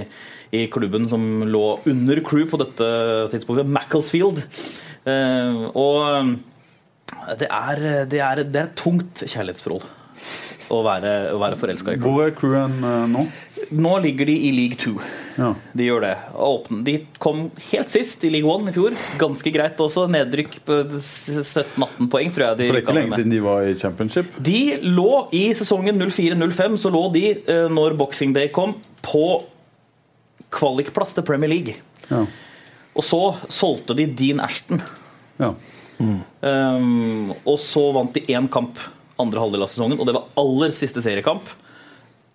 i klubben som lå under Crew på dette tidspunktet, Macclesfield. Eh, og det er, det, er, det er et tungt kjærlighetsforhold å være, å være forelska i Crew. Hvor er crewen eh, nå? Nå ligger de i league two. Ja. De gjør det. De kom helt sist i league one i fjor. Ganske greit også. Nedrykk på 17-18 poeng, tror jeg. De For det er ikke lenge med. siden de var i championship. De lå i sesongen 04-05, så lå de, eh, når Boxing Day kom, på kvalikplass til Premier League. Ja. Og så solgte de Dean Ashton. Ja. Um, og så vant de én kamp andre halvdel av sesongen, og det var aller siste seriekamp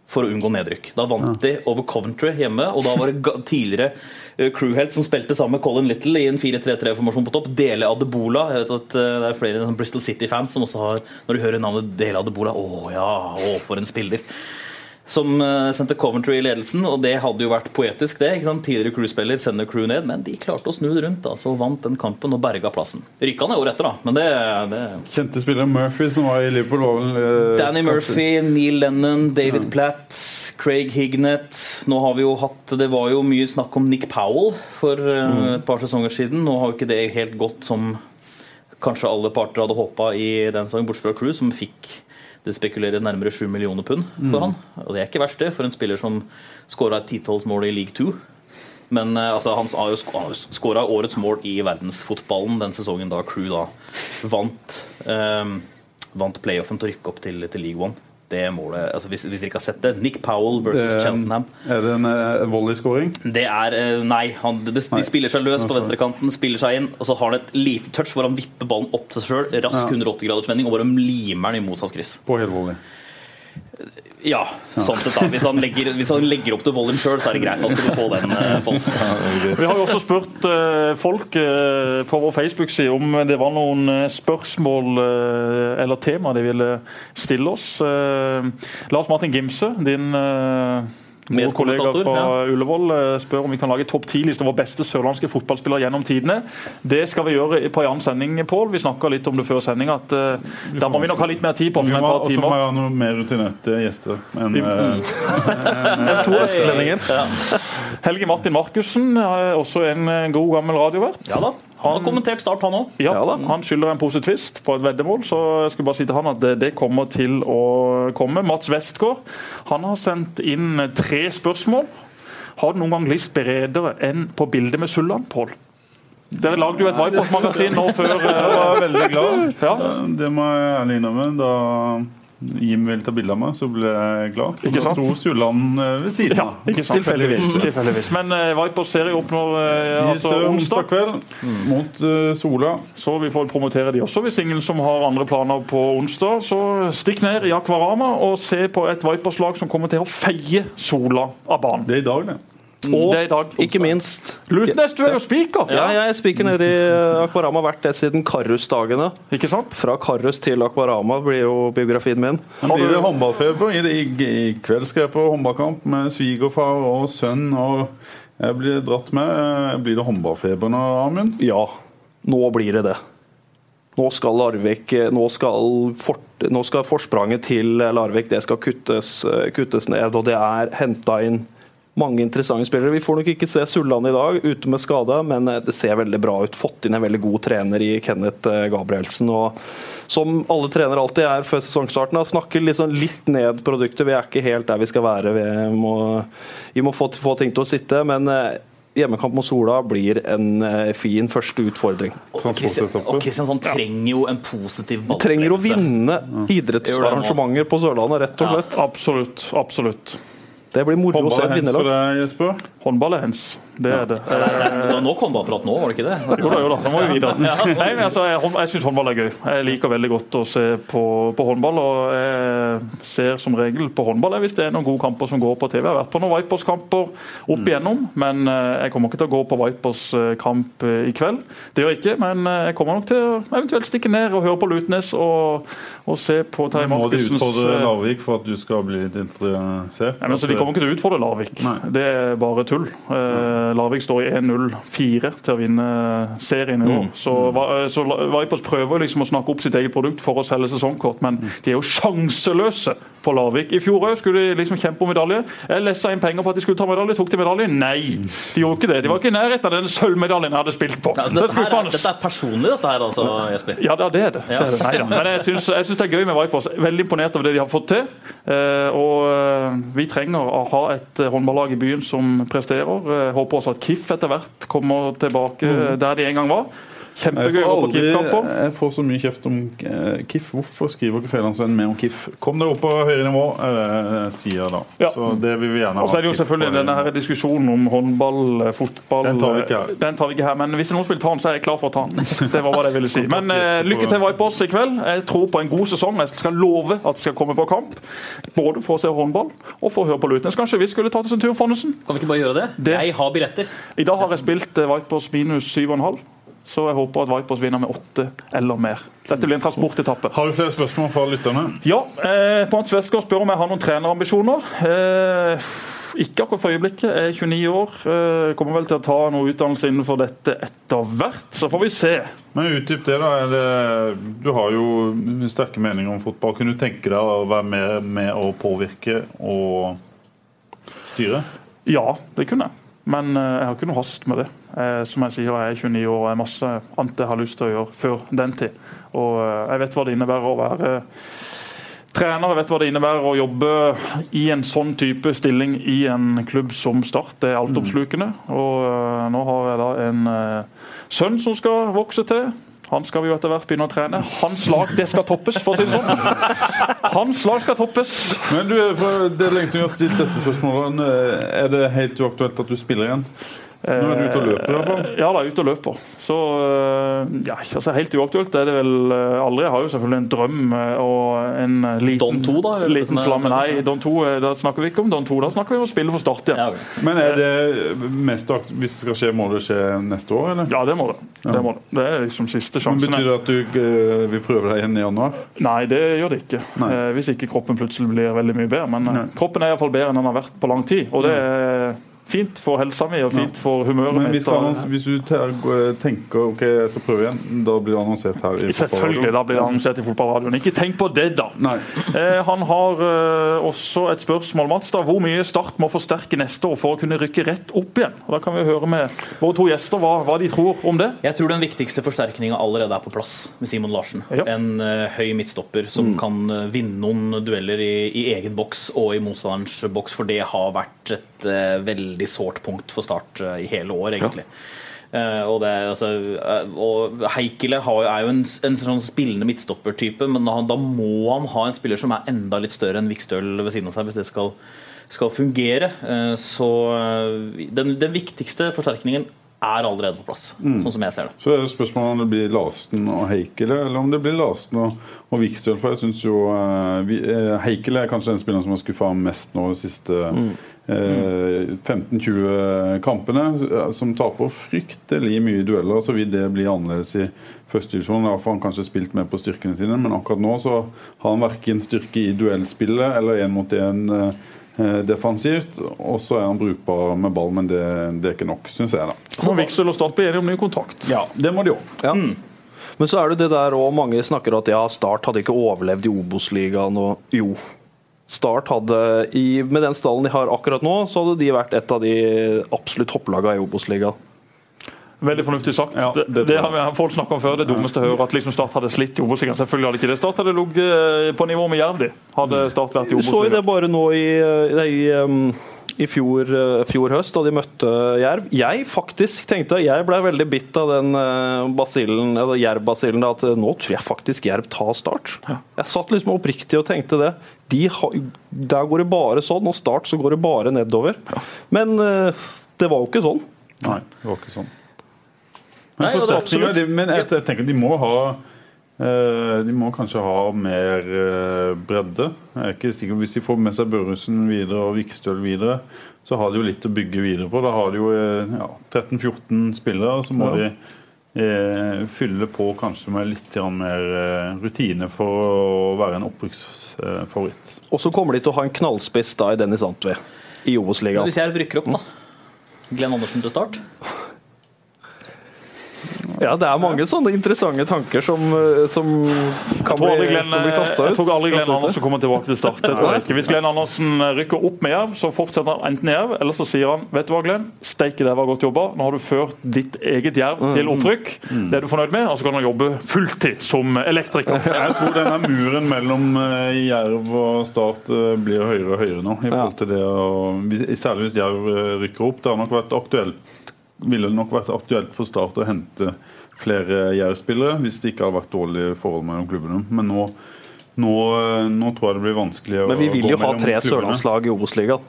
for å unngå nedrykk. Da vant de over Coventry hjemme, og da var det tidligere eh, crewhelt som spilte sammen med Colin Little i en 4-3-3-formasjon på topp. Dele Adebola. Jeg vet at eh, Det er flere sånn Bristol City-fans som også har Når de hører navnet Dele Adebola Å ja, å, for en spiller. Som eh, sendte Coventry i ledelsen, og det hadde jo vært poetisk, det. ikke sant? Tidligere crewspiller sender crew ned, men de klarte å snu det rundt. altså, Vant den kampen og berga plassen. Rykka ned året etter, da, men det, det Kjente spiller Murphy som var i Liverpool, var vel eh, Danny Murphy, Neil Lennon, David Platt, Craig Hignett. Nå har vi jo hatt Det var jo mye snakk om Nick Powell for mm. et par sesonger siden. Nå har jo ikke det helt gått som kanskje alle parter hadde håpa i den sangen, bortsett fra Crew, som fikk det spekulerer nærmere 7 millioner pund for han. Og det er ikke verst, det, for en spiller som skåra et titalls mål i league 2. Men eh, altså, han har jo sk- skåra årets mål i verdensfotballen den sesongen da Crew da vant, um, vant playoffen til å rykke opp til, til League One. Det målet, altså hvis, hvis dere ikke har sett det, Nick Powell versus Det- Cheltenham. Er det en volley-scoring? Det er eh, Nei. Han, de, de spiller seg løs på venstrekanten, spiller seg inn, og så har han et lite touch hvor han vipper ballen opp til seg sjøl. Rask Ja. 180-gradersvending og bare limer den i motsatt kryss. På helvolley. Ja, sånn sett da. Hvis han legger, hvis han legger opp til volleyen sjøl, så er det greit. Da skal du få den eh. Vi har jo også spurt eh, folk eh, på vår Facebook-side om det var noen spørsmål eller tema de ville stille oss. Lars Martin Gimse, din eh, gode kollega Medkommentator, fra Ullevål, eh, spør om vi kan lage topp ti-liste over beste sørlandske fotballspillere gjennom tidene. Det skal vi gjøre på en annen sending, Pål. Vi snakka litt om det før sending. at uh, Da må vi nok ha litt mer tid på Vi oss. et må ha noen mer rutinerte gjester. enn, uh, en, en To østlendinger. Helge Martin Markussen, er også en eh, god gammel radiovert. Ja da. Han har kommentert Start, han òg. Ja, Ja. Han skylder en pose twist på et veddemål, så jeg skulle bare si til han at det, det kommer til å komme. Mats Westgård han har sendt inn tre spørsmål. Har du noen gang lyst bredere enn på bildet med Sulland, Pål? Dere lagde jo et Vipers-magasin nå før Jeg var veldig glad. Ja, Det må jeg ærlig innrømme. Da Jim ville ta bilde av meg, så ble jeg glad. Ikke da sant? sto Sulland eh, ved siden ja, ikke sant? Tilfeldigvis. Tilfeldigvis. Men uh, Vipers serie åpner når Vi altså onsdag, kveld mot uh, Sola. så vi får promotere de også. Hvis ingen som har andre planer på onsdag, så stikk ned i Akvarama og se på et Vipers-lag som kommer til å feie Sola av banen. Det er i dag, det. Og Det er i dag. ikke minst Lutnes, du er jo spiker! Ja, jeg spiker nede i eh, Akvarama vært det siden Karus-dagene. Ikke sant? Fra Karus til Akvarama blir jo biografien min. Har blir det håndballfeber. I, i, I kveld skal jeg på håndballkamp med svigerfar og sønn. og Jeg blir dratt med. Eh, Blir det håndballfeber nå, Amund? Ja, nå blir det det. Nå skal Larvik Nå skal, for, nå skal forspranget til Larvik det skal kuttes, eh, kuttes ned, og det er henta inn mange interessante spillere. Vi får nok ikke se Sulland i dag, ute med skade, men eh, det ser veldig bra ut. Fått inn en veldig god trener i Kenneth eh, Gabrielsen. og Som alle trenere alltid er før sesongstarten, snakker liksom litt ned produktet. Vi er ikke helt der vi skal være. Vi må, vi må få, få ting til å sitte. men eh, Hjemmekamp mot Sola blir en fin første utfordring. Og Kristian- Kristiansand trenger jo en positiv Vi trenger å vinne idrettsarrangementer på Sørlandet, rett og slett. Absolutt. absolutt. Det blir moro å se et er vinnerlag. Håndball er hens. Det er det. Ja, nå kom det akkurat nå, var det ikke det? Jo da, jo da. Nå må vi videre. Nei, men altså, jeg, jeg syns håndball er gøy. Jeg liker veldig godt å se på, på håndball. Og jeg ser som regel på håndball hvis det er noen gode kamper som går på TV. Jeg har vært på noen Vipers-kamper opp igjennom, men eh, jeg kommer ikke til å gå på Vipers-kamp eh, i kveld. Det gjør jeg ikke, men eh, jeg kommer nok til å eventuelt stikke ned og høre på Lutnes og, og se på Terje Må de utfordre eh, Larvik for at du skal bli litt interessert? Nei, men altså, De kommer ikke til å utfordre Larvik. Nei. Det er bare tull. Eh, eh, Larvik står i 1-0-4 til å vinne serien i år. Så, Va- så Vipers prøver liksom å snakke opp sitt eget produkt for å selge sesongkort, men de er jo sjanseløse på Larvik. I fjor skulle de liksom kjempe om medalje. Jeg lessa inn penger på at de skulle ta medalje. Tok de medalje? Nei, de gjorde ikke det. De var ikke i nærheten av den sølvmedaljen jeg hadde spilt på. Ja, altså, dette, her, er- dette er personlig, dette her, altså, Jesper. Ja, det er det. det, er det. Neida. Men jeg syns, jeg syns det er gøy med Vipers. Veldig imponert over det de har fått til. Eh, og eh, vi trenger å ha et eh, håndballag i byen som presterer. Eh, håper også at KIF etter hvert kommer tilbake der de en gang var. Kjempegøy får, å på KIF-kamp om. jeg får så mye kjeft om eh, KIF. Hvorfor skriver ikke Fedrelandsvennen mer om KIF? Kom dere opp på høyere nivå, eh, sier jeg da. Ja. Så det vil vi gjerne ha. Og så er det jo selvfølgelig denne her diskusjonen om håndball, eh, fotball Den tar vi ikke her. eh, Den tar vi ikke her, Men hvis noen vil ta den, så er jeg klar for å ta den. Det var hva jeg ville si. Men lykke til, Vipers, i kveld. Jeg tror på en god sesong. Jeg skal love at jeg skal komme på kamp. Både for å se håndball og for å høre på Lutnes. Kanskje vi skulle tatt oss en tur, Fonnesen? Kan vi ikke bare gjøre det? Det- Jeg har billetter. I dag har jeg spilt Vipers minus 7,5. Så jeg håper at Vipers vinner med åtte eller mer. Dette blir en transportetappe. Har du flere spørsmål fra lytterne? Ja, eh, Pants Westgård spør om jeg har noen trenerambisjoner. Eh, ikke akkurat for øyeblikket. Jeg er 29 år. Eh, kommer vel til å ta noe utdannelse innenfor dette etter hvert. Så får vi se. Men Utdyp det. da. Det, du har jo sterke meninger om fotball. Kunne du tenke deg å være med, med å påvirke og styre? Ja, det kunne jeg. Men eh, jeg har ikke noe hast med det. Eh, som jeg sier, jeg er 29 år og er masse annet jeg har lyst til å gjøre før den tid. Og eh, jeg vet hva det innebærer å være trener. Jeg vet hva det innebærer å jobbe i en sånn type stilling i en klubb som Start. Det er altoppslukende. Og eh, nå har jeg da en sønn som skal vokse til. Han skal vi jo etter hvert begynne å trene. Hans lag det skal toppes, for å si det sånn. Hans lag skal toppes. Men du, for Det er lenge siden vi har stilt dette spørsmålet. Er det helt uaktuelt at du spiller igjen? Nå er du ute og løper, i hvert fall. Ja, da, ute og løper. Så øh, ja, altså Helt uaktuelt er det vel øh, aldri. Jeg har jo selvfølgelig en drøm og en liten, Don 2 da, liten er- flamme. Nei, Don 2 øh, da snakker vi ikke om Don 2, da snakker vi om å spille for Start igjen. Ja, Ja. Men er det mest hvis det skal skje, må det skje neste år, eller? det må det. Det, må det. det er liksom siste sjansen. Men. Betyr det at du eh, vil prøve deg igjen i januar? Nei, det gjør det ikke. Nei. Eh, hvis ikke kroppen plutselig blir veldig mye bedre. Men Nei. kroppen er iallfall bedre enn den har vært på lang tid. Og det er fint for helsa mi og fint for humøret Men mitt. hvis, hvis du tenker ok, jeg skal prøve igjen, da blir det annonsert her? i Selvfølgelig, da blir det annonsert i fotballradioen. Ikke tenk på det, da! Nei. Eh, han har eh, også et spørsmål. Mats, da, hvor mye Start må forsterke neste år for å kunne rykke rett opp igjen? Og da kan vi høre med våre to gjester hva, hva de tror om det. Jeg tror den viktigste forsterkninga allerede er på plass med Simon Larsen. Ja. En eh, høy midtstopper som kan eh, vinne noen dueller i, i egen boks og i motstanderens boks, for det har vært et eh, veldig sårt punkt for Start eh, i hele år, egentlig. Eh, og, det, altså, uh, og Heikele har, er jo en, en sånn spillende midtstoppertype, men da, da må han ha en spiller som er enda litt større enn Vikstøl ved siden av seg, hvis det skal, skal fungere. Uh, så den, den viktigste forsterkningen er allerede på plass, sånn som jeg ser det. Så er det spørsmålet om det blir Larsen og Heikele, eller om det blir Larsen og, og Vikstøl. For jeg synes jo Heikele er kanskje den spilleren som har skuffa mest nå de siste eh, 15-20 kampene. eh, Som taper fryktelig mye dueller. Så vil det bli annerledes i første divisjon. Da får han kanskje spilt med på styrkene sine, men akkurat nå så har han verken styrke i duellspillet eller én mot én eh, defensivt. Og så er han brukbar med ball, men det, det er ikke nok, syns jeg. da. Så Vikstøl og Start blir enige om ny kontakt. Ja, det må de òg. Ja. Men så er det det der og mange snakker at ja, Start hadde ikke overlevd i Obos-ligaen. og Jo, Start hadde i, Med den stallen de har akkurat nå, så hadde de vært et av de absolutt topplagene i Obos-ligaen. Veldig fornuftig sagt. Ja, det, det det har vi, folk snakka om før. Det dummeste å høre at liksom Start hadde slitt i Obos-ligaen. Selvfølgelig hadde ikke det. Start hadde ligget eh, på nivå med Jerv. de. Hadde Start vært i Vi så jo det bare nå i, i, um, i fjor, uh, fjor høst, da de møtte Jerv. Jeg faktisk tenkte, jeg ble veldig bitt av den uh, basillen, Jerv-basillen, at uh, nå tror jeg faktisk Jerv tar Start. Jeg satt liksom oppriktig og tenkte det. De har, der går det bare sånn, og Start så går det bare nedover. Men det var jo ikke sånn. Nei, det var ikke sånn. Men Nei, er absolutt- men jeg, jeg tenker de må ha eh, De må kanskje ha mer eh, bredde. Jeg er ikke sikker Hvis de får med seg Børresen videre og Vikstøl videre, så har de jo litt å bygge videre på. Da har de jo eh, ja, 13-14 spillere, og så må de eh, fylle på kanskje med litt mer eh, rutine for å være en opprykksfavoritt. Og så kommer de til å ha en knallspiss da i Dennis Antwi i Obos-ligaen. hvis jeg rykker opp, da? Glenn Andersen til start? Ja, det er mange sånne interessante tanker som, eh, som kan bli, Glenn, som blir kastet ut. jeg tror aldri Glenn Andersen kommer tilbake til start. Tror jeg ikke. Hvis Glenn Andersen rykker opp med Jerv, så fortsetter han enten Jerv, eller så sier han vet du hva, Glenn, steike det var godt jobba. Nå har du ført ditt eget Jerv Mm. til opprykk. Det er du fornøyd med, og så kan han jobbe fulltid som elektriker. Jeg tror denne muren mellom eh, Jerv og Start eh, blir høyere og høyere nå. i forhold til det og, Særlig hvis Jerv eh, rykker opp. Det har nok vært aktuelt ville det nok vært aktuelt for Start å hente flere Jerv-spillere hvis det ikke hadde vært dårlige forhold mellom klubbene. Men nå, nå, nå tror jeg det blir vanskelig å Men vi vil gå jo ha tre sørlandslag i Obos-ligaen.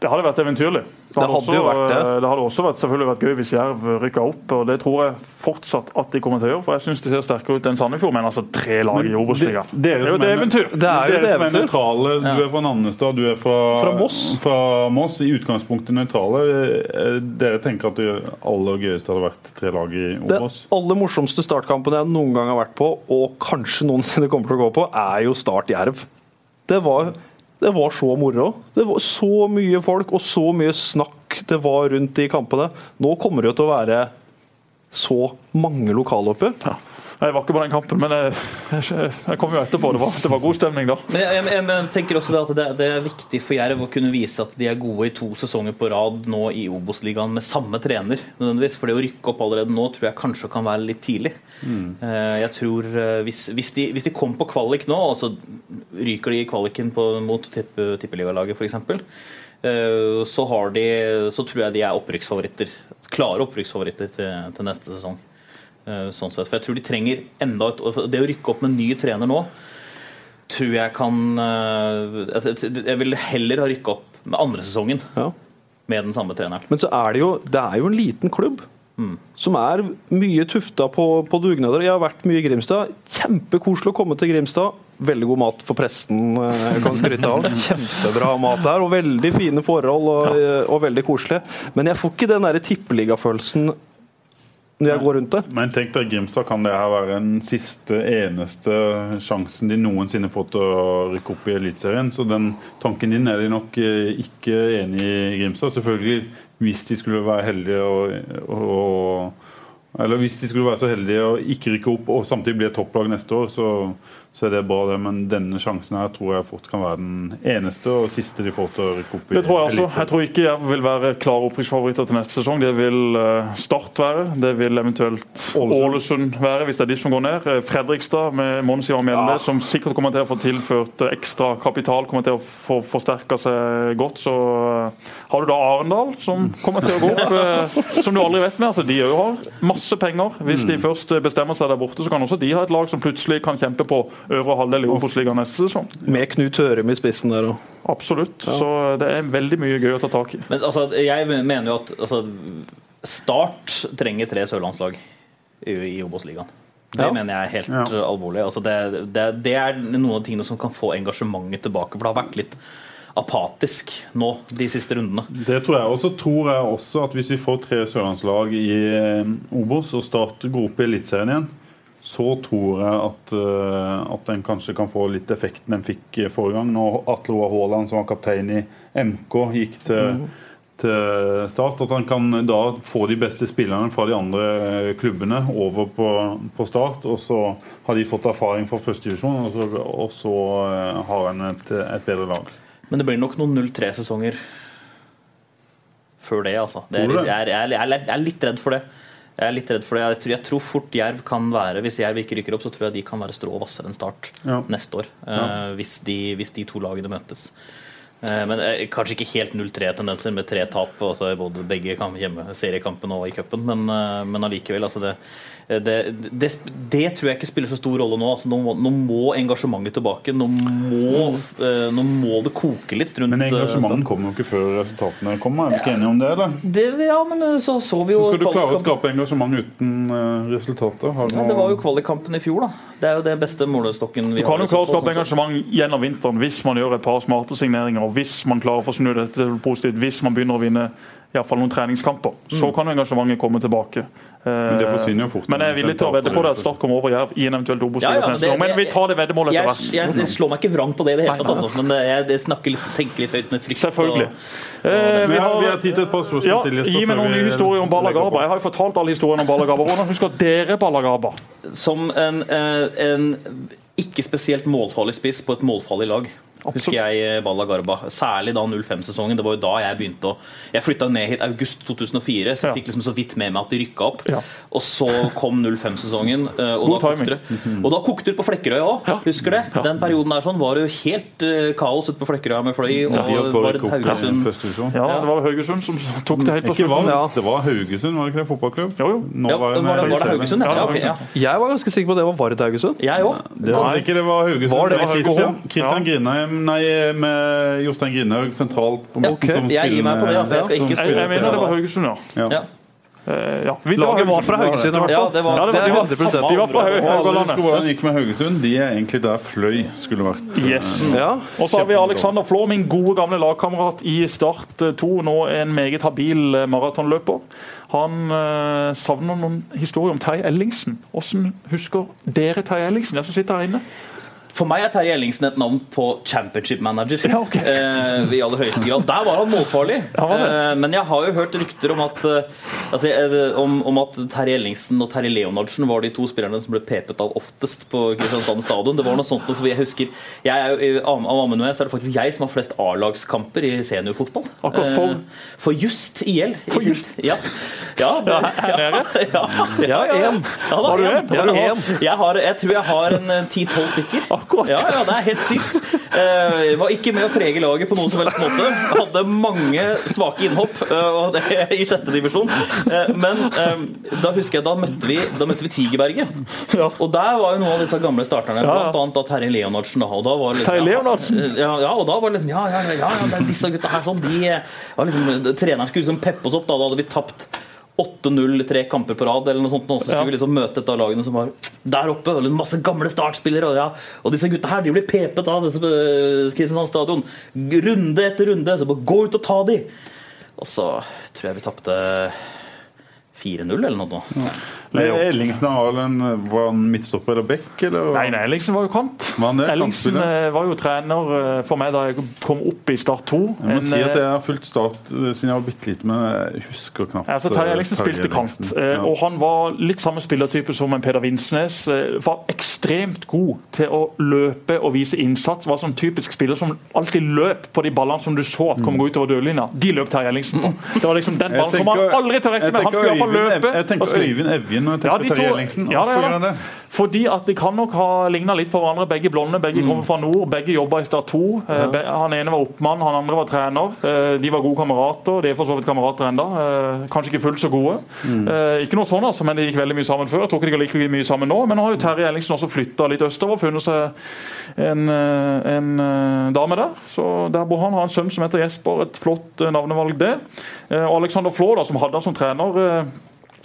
Det hadde vært eventyrlig. Det hadde jo vært det. det hadde også vært, selvfølgelig vært gøy hvis Jerv rykka opp, og det tror jeg fortsatt at de kommer til å gjøre. For jeg syns de ser sterkere ut enn Sandefjord, men altså tre lag i Obos-ligaen. Det er jo et eventyr. Det er jo Dere et som er nøytrale, du er fra Nannestad, du er fra, Fra Moss. fra Moss. I utgangspunktet nøytrale. Eh, Dere tenker at det aller gøyeste hadde vært tre lag i Den Obos? aller morsomste startkampen jeg noen gang har vært på, og kanskje noensinne kommer til å gå på, er jo Start Jerv. Det var, det var så moro. Det var så mye folk og så mye snakk det var rundt de kampene. Nå kommer det jo til å være så mange lokaloppgjør. Jeg var ikke på den kampen, men jeg, jeg, jeg kom jo etterpå. Det var, det var god stemning da. Men jeg, jeg, jeg tenker også at det, det er viktig for Jerv å kunne vise at de er gode i to sesonger på rad nå i Obos-ligaen med samme trener. nødvendigvis. For det å rykke opp allerede nå tror jeg kanskje kan være litt tidlig. Eh, Jeg tror eh, hvis, hvis, de, hvis de kom på kvalik nå, og så ryker de i kvaliken på, mot tippe, tippeligalaget f.eks., så, har de, så tror jeg de er opprykksfavoritter. Klare opprykksfavoritter til, til neste sesong. Eh, Sånn sett. For jeg tror de trenger enda et Det å rykke opp med en ny trener nå tror jeg kan eh, Jeg vil heller ha rykka opp med andre sesongen Ja. med den samme treneren. Men så er det jo, det er jo en liten klubb. Som er mye tufta på, på dugnader. Jeg har vært mye i Grimstad. Kjempekoselig å komme til Grimstad. Veldig god mat for presten, eh, kan skryte av. Kjempebra mat der, og veldig fine forhold og, og veldig koselig. Men jeg får ikke den tippeligafølelsen når jeg går rundt det. Men tenk deg, Grimstad kan det her være den siste, eneste sjansen de noensinne får til å rykke opp i Eliteserien. Så den tanken din er de nok eh, ikke enig i Grimstad. Selvfølgelig hvis de skulle være heldige og, og eller hvis de skulle være så heldige å ikke rykke opp og samtidig bli et topplag neste år, så, så er det bra, det. Men denne sjansen her tror jeg fort kan være den eneste og siste de får til å rykke opp i Det tror jeg også. Jeg tror ikke jeg vil være klare opprykksfavoritter til neste sesong. Det vil eh, Start være. Det vil eventuelt Ålesund være, hvis det er de som går ned. Eh, Fredrikstad med Mons Ivar Mjelde, som sikkert kommer til å få tilført eh, ekstra kapital, kommer til å få forsterka seg godt. Så har du da Arendal, som kommer til å gå opp, som du aldri vet med. Altså, de òg har masse penger. Hvis de først bestemmer seg der borte, så kan også de ha et lag som plutselig kan kjempe på øvre halvdel i Obos-ligaen neste sesong. Med Knut Hørum i spissen der òg. Absolutt. Så det er veldig mye gøy å ta tak i. Men altså, jeg mener jo at altså, Start trenger tre sørlandslag i, i Obos-ligaen. Det Ja. mener jeg er helt ja. alvorlig. Altså, det, det, det er noen av tingene som kan få engasjementet tilbake. For det har vært litt apatisk nå de siste rundene. Det tror jeg. Og så tror jeg også at hvis vi får tre sørlandslag i eh, Obos og Start går opp i Eliteserien igjen, så tror jeg at, eh, at den kanskje kan få litt effekten den fikk forrige gang. Når Atle Oa Haaland, som var kaptein i MK, gikk til, til Start. At han kan da få de beste spillerne fra de andre eh, klubbene over på, på Start. Og så har de fått erfaring fra førstedivisjon, og så, og så eh, har han et, et bedre lag. Men det blir nok noen 0-3-sesonger før det, altså. Det er, jeg, er, jeg er- jeg er litt redd for det. Jeg er litt redd for det. Jeg tror, jeg tror fort Jerv kan være Hvis Jerv ikke rykker opp, så tror jeg de kan være strå hvassere enn Start Ja. neste år. eh, hvis, de, hvis de to lagene møtes. Eh, men eh, kanskje ikke helt 0-3-tendenser med tre tap altså i både begge hjemme, seriekampen og i cupen, men, eh, men allikevel. Altså det, det, det, det tror jeg ikke spiller så stor rolle nå. Altså nå, må, nå må engasjementet tilbake. Nå må, nå må det koke litt rundt Men engasjementet kommer jo ikke før resultatene kommer. Er vi ikke enige om det? eller? det, ja, men så så vi jo Så skal du klare å skape engasjement uten resultater? Har du ja, Det var jo kvalikkampen i fjor, da. Det er jo det beste målestokken vi har. Du kan jo klare å skape sånn engasjement gjennom vinteren hvis man gjør et par smarte signeringer, og hvis man klarer å få snu dette til positivt, hvis man begynner å vinne i hvert fall noen treningskamper. Så kan engasjementet komme tilbake. Men det forsvinner jo fort. Men jeg er villig til å vedde på det at Start kommer over Jerv i en eventuelt Ja, Obos-liga ja, ja, men vi tar det veddemålet etter hvert. jeg, jeg slår meg ikke vrang på det i det hele tatt, altså. men jeg, jeg snakker litt, tenker litt høyt med frykt. Selvfølgelig. Og, Eh, vi har tid til et par spørsmål ja, til. Gi meg noen nye historier om Balagaba. Jeg har jo fortalt alle historiene om Balagaba. Hvordan husker dere Balagaba? som en, eh, en ikke spesielt målfarlig spiss på et målfarlig lag. Husker jeg eh, Balla Garba. Særlig da 05-sesongen. Det var jo da jeg begynte å Jeg flytta ned hit august 2004, så jeg Ja. fikk liksom så vidt med meg at de rykka opp. Ja. Og så kom 05-sesongen, eh, og, det. og da kokte det på Flekkerøy òg. Husker det? Den perioden der sånn var det jo helt eh, kaos ute på Flekkerøy med fløy. Og De har Vard bare Haugesund. Ja, Det var Haugesund som tok det helt på slutten. Det var Haugesund, var det ikke det? Fotballklubb? Jo, jo. Nå Ja, var var, det det, var det Haugesund? Ja, Ja, det ja, var ok, ja. Jeg var ganske sikker på at det var Vard Haugesund. Jeg òg. Det var ikke det var Haugesund. Var det var Christian? Christian Grindheim Nei, med Jostein Grindhaug sentralt på Ja, okay. som jeg gir meg på det, altså. Jeg skal Jeg, jeg mener det var Haugesund, ja. Ja. Ja. Eh, ja. Vi- Laget var fra Haugesund i hvert Ja, fall. det var, Ja, det var- de, var De var fra Haugalandet. Alle hvordan det gikk med Haugesund. De er egentlig der Fløy skulle vært. Yes. Ja. Og så har vi Alexander Flå, min gode gamle lagkamerat i Start 2. Nå en meget habil eh, maratonløper. Han eh, savner noen historier om Terje Ellingsen. Hvordan husker dere Terje Ellingsen? Den som sitter her inne. For meg er Terje Ellingsen et navn på championship manager. Ja, okay. eh, I aller høyeste grad. Der var han målfarlig. Ja. Eh, men jeg har jo hørt rykter om at eh, altså, eh, om, om at Terje Ellingsen og Terje Leonardsen var de to spillerne som ble pepet av oftest på Kristiansand stadion. Det var noe sånt, for jeg husker jeg er jo, Av av så er det faktisk jeg som har flest A-lagskamper i seniorfotball. Akkurat for- Eh, for just IL. For just? Ja. ja, det, ja, ja, ja, ja. Har du en. Jeg, har, jeg tror jeg har en eh, 10-12 stykker. Akkurat. Ja, ja, det er helt sykt. Eh, var ikke med å prege laget på noen som helst måte. Hadde mange svake innhopp eh, og det, i sjette divisjon. Eh, men eh, da husker jeg da møtte vi, da møtte vi Tigerberget. Ja. Og der var jo noen av disse gamle starterne, Ja, annet da Terje Leonardsen. Da, og da var liksom, Terje Leonardsen? Ja, ja, og da var det liksom Ja, ja, ja, disse gutta her sånn. De var liksom, treneren skulle liksom peppe oss opp. Da, da hadde vi tapt 8-0 tre kamper på rad, eller noe sånt. Og så skulle Ja. vi liksom møte et av lagene som var der oppe. Og masse gamle startspillere. Og, ja. og disse gutta her de blir pepet av disse, eh, Kristiansand stadion. Runde etter runde. Så bare gå ut og ta de! Og så tror jeg vi tapte 4-0 eller noe. Men Ellingsen har vel en Var han midtstopper eller back, eller? Nei, nei, Ellingsen var jo kant. Var det? Ellingsen eh, var jo trener eh, for meg da jeg kom opp i Start 2. Jeg må En, si at eh, jeg har fulgt Start siden jeg var bitte liten, men jeg husker knapt Altså, Terje Ellingsen spilte kant, Ja. og han var litt samme spillertype som en Peder Vinsnes. Var ekstremt god til å løpe og vise innsats. Var sånn typisk spiller som alltid løp på de ballene som du så at kom ut over dødlinja. De løp Terje Ellingsen på. Det var liksom den ballen som han aldri til rette med. Han skulle iallfall løpe. Jeg tenker. Øyvind Evjen Ja, på Terje to- Ellingsen. ja, det han. det? Fordi at de kan nok ha ligna litt på hverandre. Begge blonde, begge Mm. kommer fra nord. Begge jobba i Start 2. Ja. be- Han ene var oppmann, han andre var trener. Eh, De var gode kamerater. De er for så vidt kamerater ennå. Kanskje ikke fullt så gode. Mm. Eh, Ikke noe sånn, altså, men de gikk veldig mye sammen før. Jeg tror ikke de går like mye sammen nå. Men nå har jo Terje Ellingsen også flytta litt østover og funnet seg en, eh, en eh, dame der. Så der bor han. Har en sønn som heter Jesper. Et flott eh, navnevalg, det. Eh, Og Alexander Flå, da, som hadde han som trener.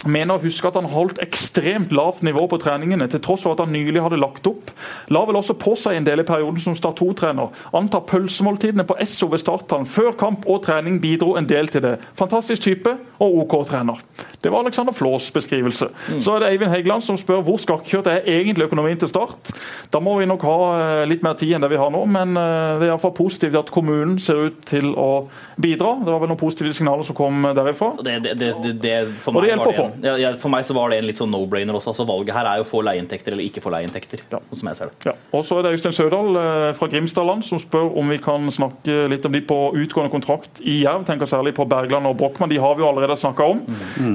Eh, mener å huske at han holdt ekstremt lavt nivå på treningene, til tross for at han nylig hadde lagt opp. La vel også på seg en del i perioden som Start 2-trener. Antar pølsemåltidene på Esso ved starthallen før kamp og trening bidro en del til det. Fantastisk type og OK-trener. Det var Alexander Flås beskrivelse. Så er det Eivind Hegeland som spør hvor skakkjørt er egentlig økonomien til Start. Da må vi nok ha eh, litt mer tid enn det vi har nå, men eh, det er iallfall positivt at kommunen ser ut til å bidra. Det var vel noen positive signaler som kom derifra. Det, det, det, det, det, for, Og det meg hjelper en, ja, ja, for meg så var det en litt sånn no-brainer også. Altså, valget her er jo å få leieinntekter eller ikke få leieinntekter. Ja. som jeg ser det. Ja. Og så er det Øystein Sødal eh, fra Grimstadland som spør om vi kan snakke litt om de på utgående kontrakt i Jerv. Tenker særlig på Bergland og Brochmann. De har vi jo allerede snakka om.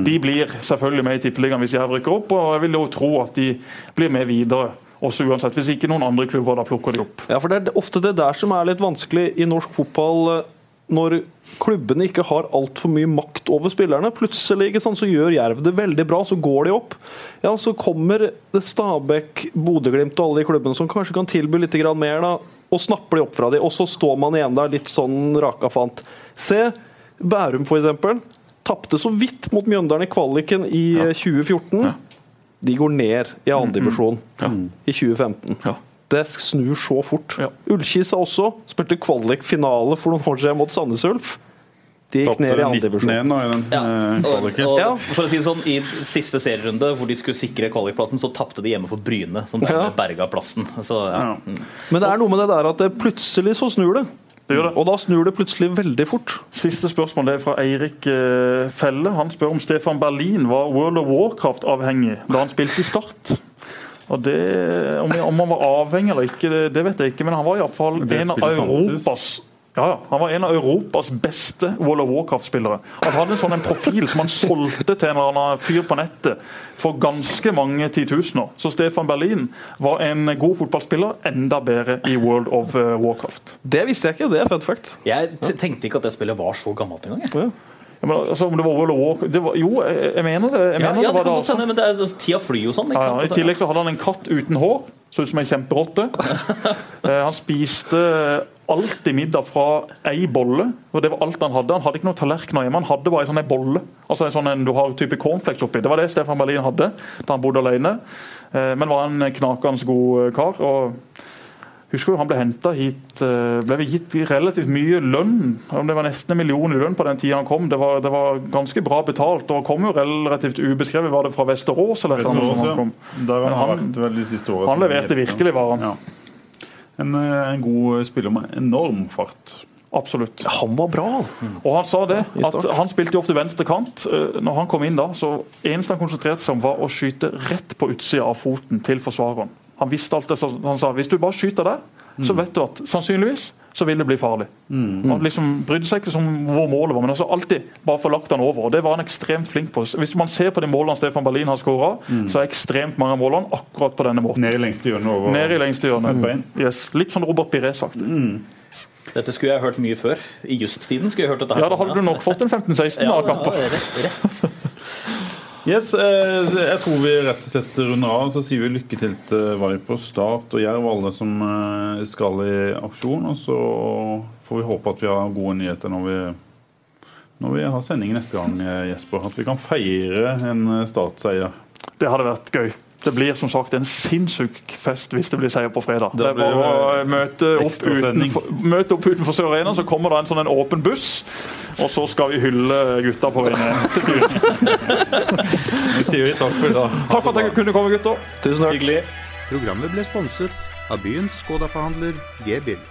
De blir selvfølgelig med i Tippeligaen hvis Jerv rykker opp, og jeg vil jo tro at de blir med videre. Også uansett, Hvis ikke noen andre klubber da plukker de opp. Ja, for Det er ofte det der som er litt vanskelig i norsk fotball. Eh, Når klubbene ikke har altfor mye makt over spillerne. Plutselig ikke sant, så gjør Jerv det veldig bra, så går de opp. Ja, Så kommer Stabæk, Bodø-Glimt og alle de klubbene som kanskje kan tilby litt mer, da, og snapper de opp fra de, og så står man igjen der litt sånn raka fant. Se Bærum, f.eks. Tapte så vidt mot Mjøndalen i kvaliken i ja. 2014. De går ned i andredivisjon i 2015. Det snur så fort. Ja. Ullkisa også spilte kvalikfinale for noen år siden mot Sandnes Ulf. De gikk ned i andre divisjon. i Ja, eh, og, og Ja. for å si det sånn, I siste serierunde hvor de skulle sikre kvalikplassen, så tapte de hjemme for Bryne, som Ja. dermed berga plassen. Så, ja. Ja. Mm. Men det er noe med det der at det plutselig så snur det. Det gjør det. Og da snur det plutselig veldig fort. Siste spørsmål det er fra Eirik eh, Felle. Han spør om Stefan Berlin var World of Warcraft-avhengig da han spilte i Start. Og det, om, om han var avhengig eller ikke, det, det vet jeg ikke, men han var iallfall en av. Europas ja, ja, Han var en av Europas beste World of Warcraft-spillere. Han hadde en sånn en profil som han solgte til en eller annen fyr på nettet for ganske mange titusener. Så Stefan Berlin var en god fotballspiller, enda bedre i World of eh, Warcraft. Det visste jeg ikke. Det er fun fact. Jeg tenkte ikke at det spillet var så gammelt engang. Ja. Men, altså, om det var of Warcraft var, Jo, jeg, mener det. Jeg Ja, mener ja, det det var kan det altså. men det er, altså, tida flyr jo sånn. Ja. I tillegg så hadde han en katt uten hår. Så ut som en kjemperotte. Eh, han spiste alltid middag fra ei bolle, og det var alt han hadde. Han hadde ikke noen tallerkener hjemme, han hadde bare en sånn bolle. Altså en sånn en du har type cornflakes oppi. Det var det Stefan Berlin hadde da han bodde alene. Eh, Men var en knakende god eh, kar. og Husker jo Han ble henta hit eh, ble gitt relativt mye lønn. om Det var nesten en million i lønn på den tida han kom. Det var, det var ganske bra betalt. og kom jo relativt ubeskrevet. Var det fra Vesterås? eller eller som Vesterås, han kom? ja. Der han han- vært veldig siste årene. Han leverte virkelig, varen. Ja. En, eh, en god spiller med enorm fart. Absolutt. Han var bra. Og han sa det, at han spilte jo ofte venstre kant. Eh, Når han kom inn da, så eneste han konsentrerte seg om, var å skyte rett på utsida av foten til forsvareren. Han visste alt det, så han sa hvis du bare skyter der, så vet du at sannsynligvis så vil det bli farlig. Han liksom brydde seg ikke om hvor målet var, men altså alltid bare få lagt han over. og Det var han ekstremt flink på. Hvis man ser på de målene Stefan Berlin har skåra, så er ekstremt mange av målene akkurat på denne måten. Ned i lengste hjørne over Ned i lengste hjørne. Mm. Yes. Litt sånn Robert Pires-aktig. Dette skulle jeg hørt mye før. I Just-tiden skulle jeg hørt dette. her. Ja, da hadde du nok fått en 15-16 ja, av kamper. ja, rett. Yes, eh, jeg tror vi rett og slett runder av. Så sier vi lykke til til Viper, Start og Jerv, alle som eh, skal i aksjon. Og så får vi håpe at vi har gode nyheter når vi, når vi har sending neste gang, eh, Jesper. At vi kan feire en startseier. Det hadde vært gøy. Det blir som sagt en sinnssyk fest hvis det blir seier på fredag. Det er bare å møte opp, utenfor, møte opp utenfor Sør Arena, så kommer det en sånn en åpen buss. Og så skal vi hylle gutta på vei ned til. Så sier vi takk for i dag. Takk for at jeg kunne komme, gutter. Tusen takk. Hyggelig. Programmet ble sponset av byens Skoda-forhandler G-Bill.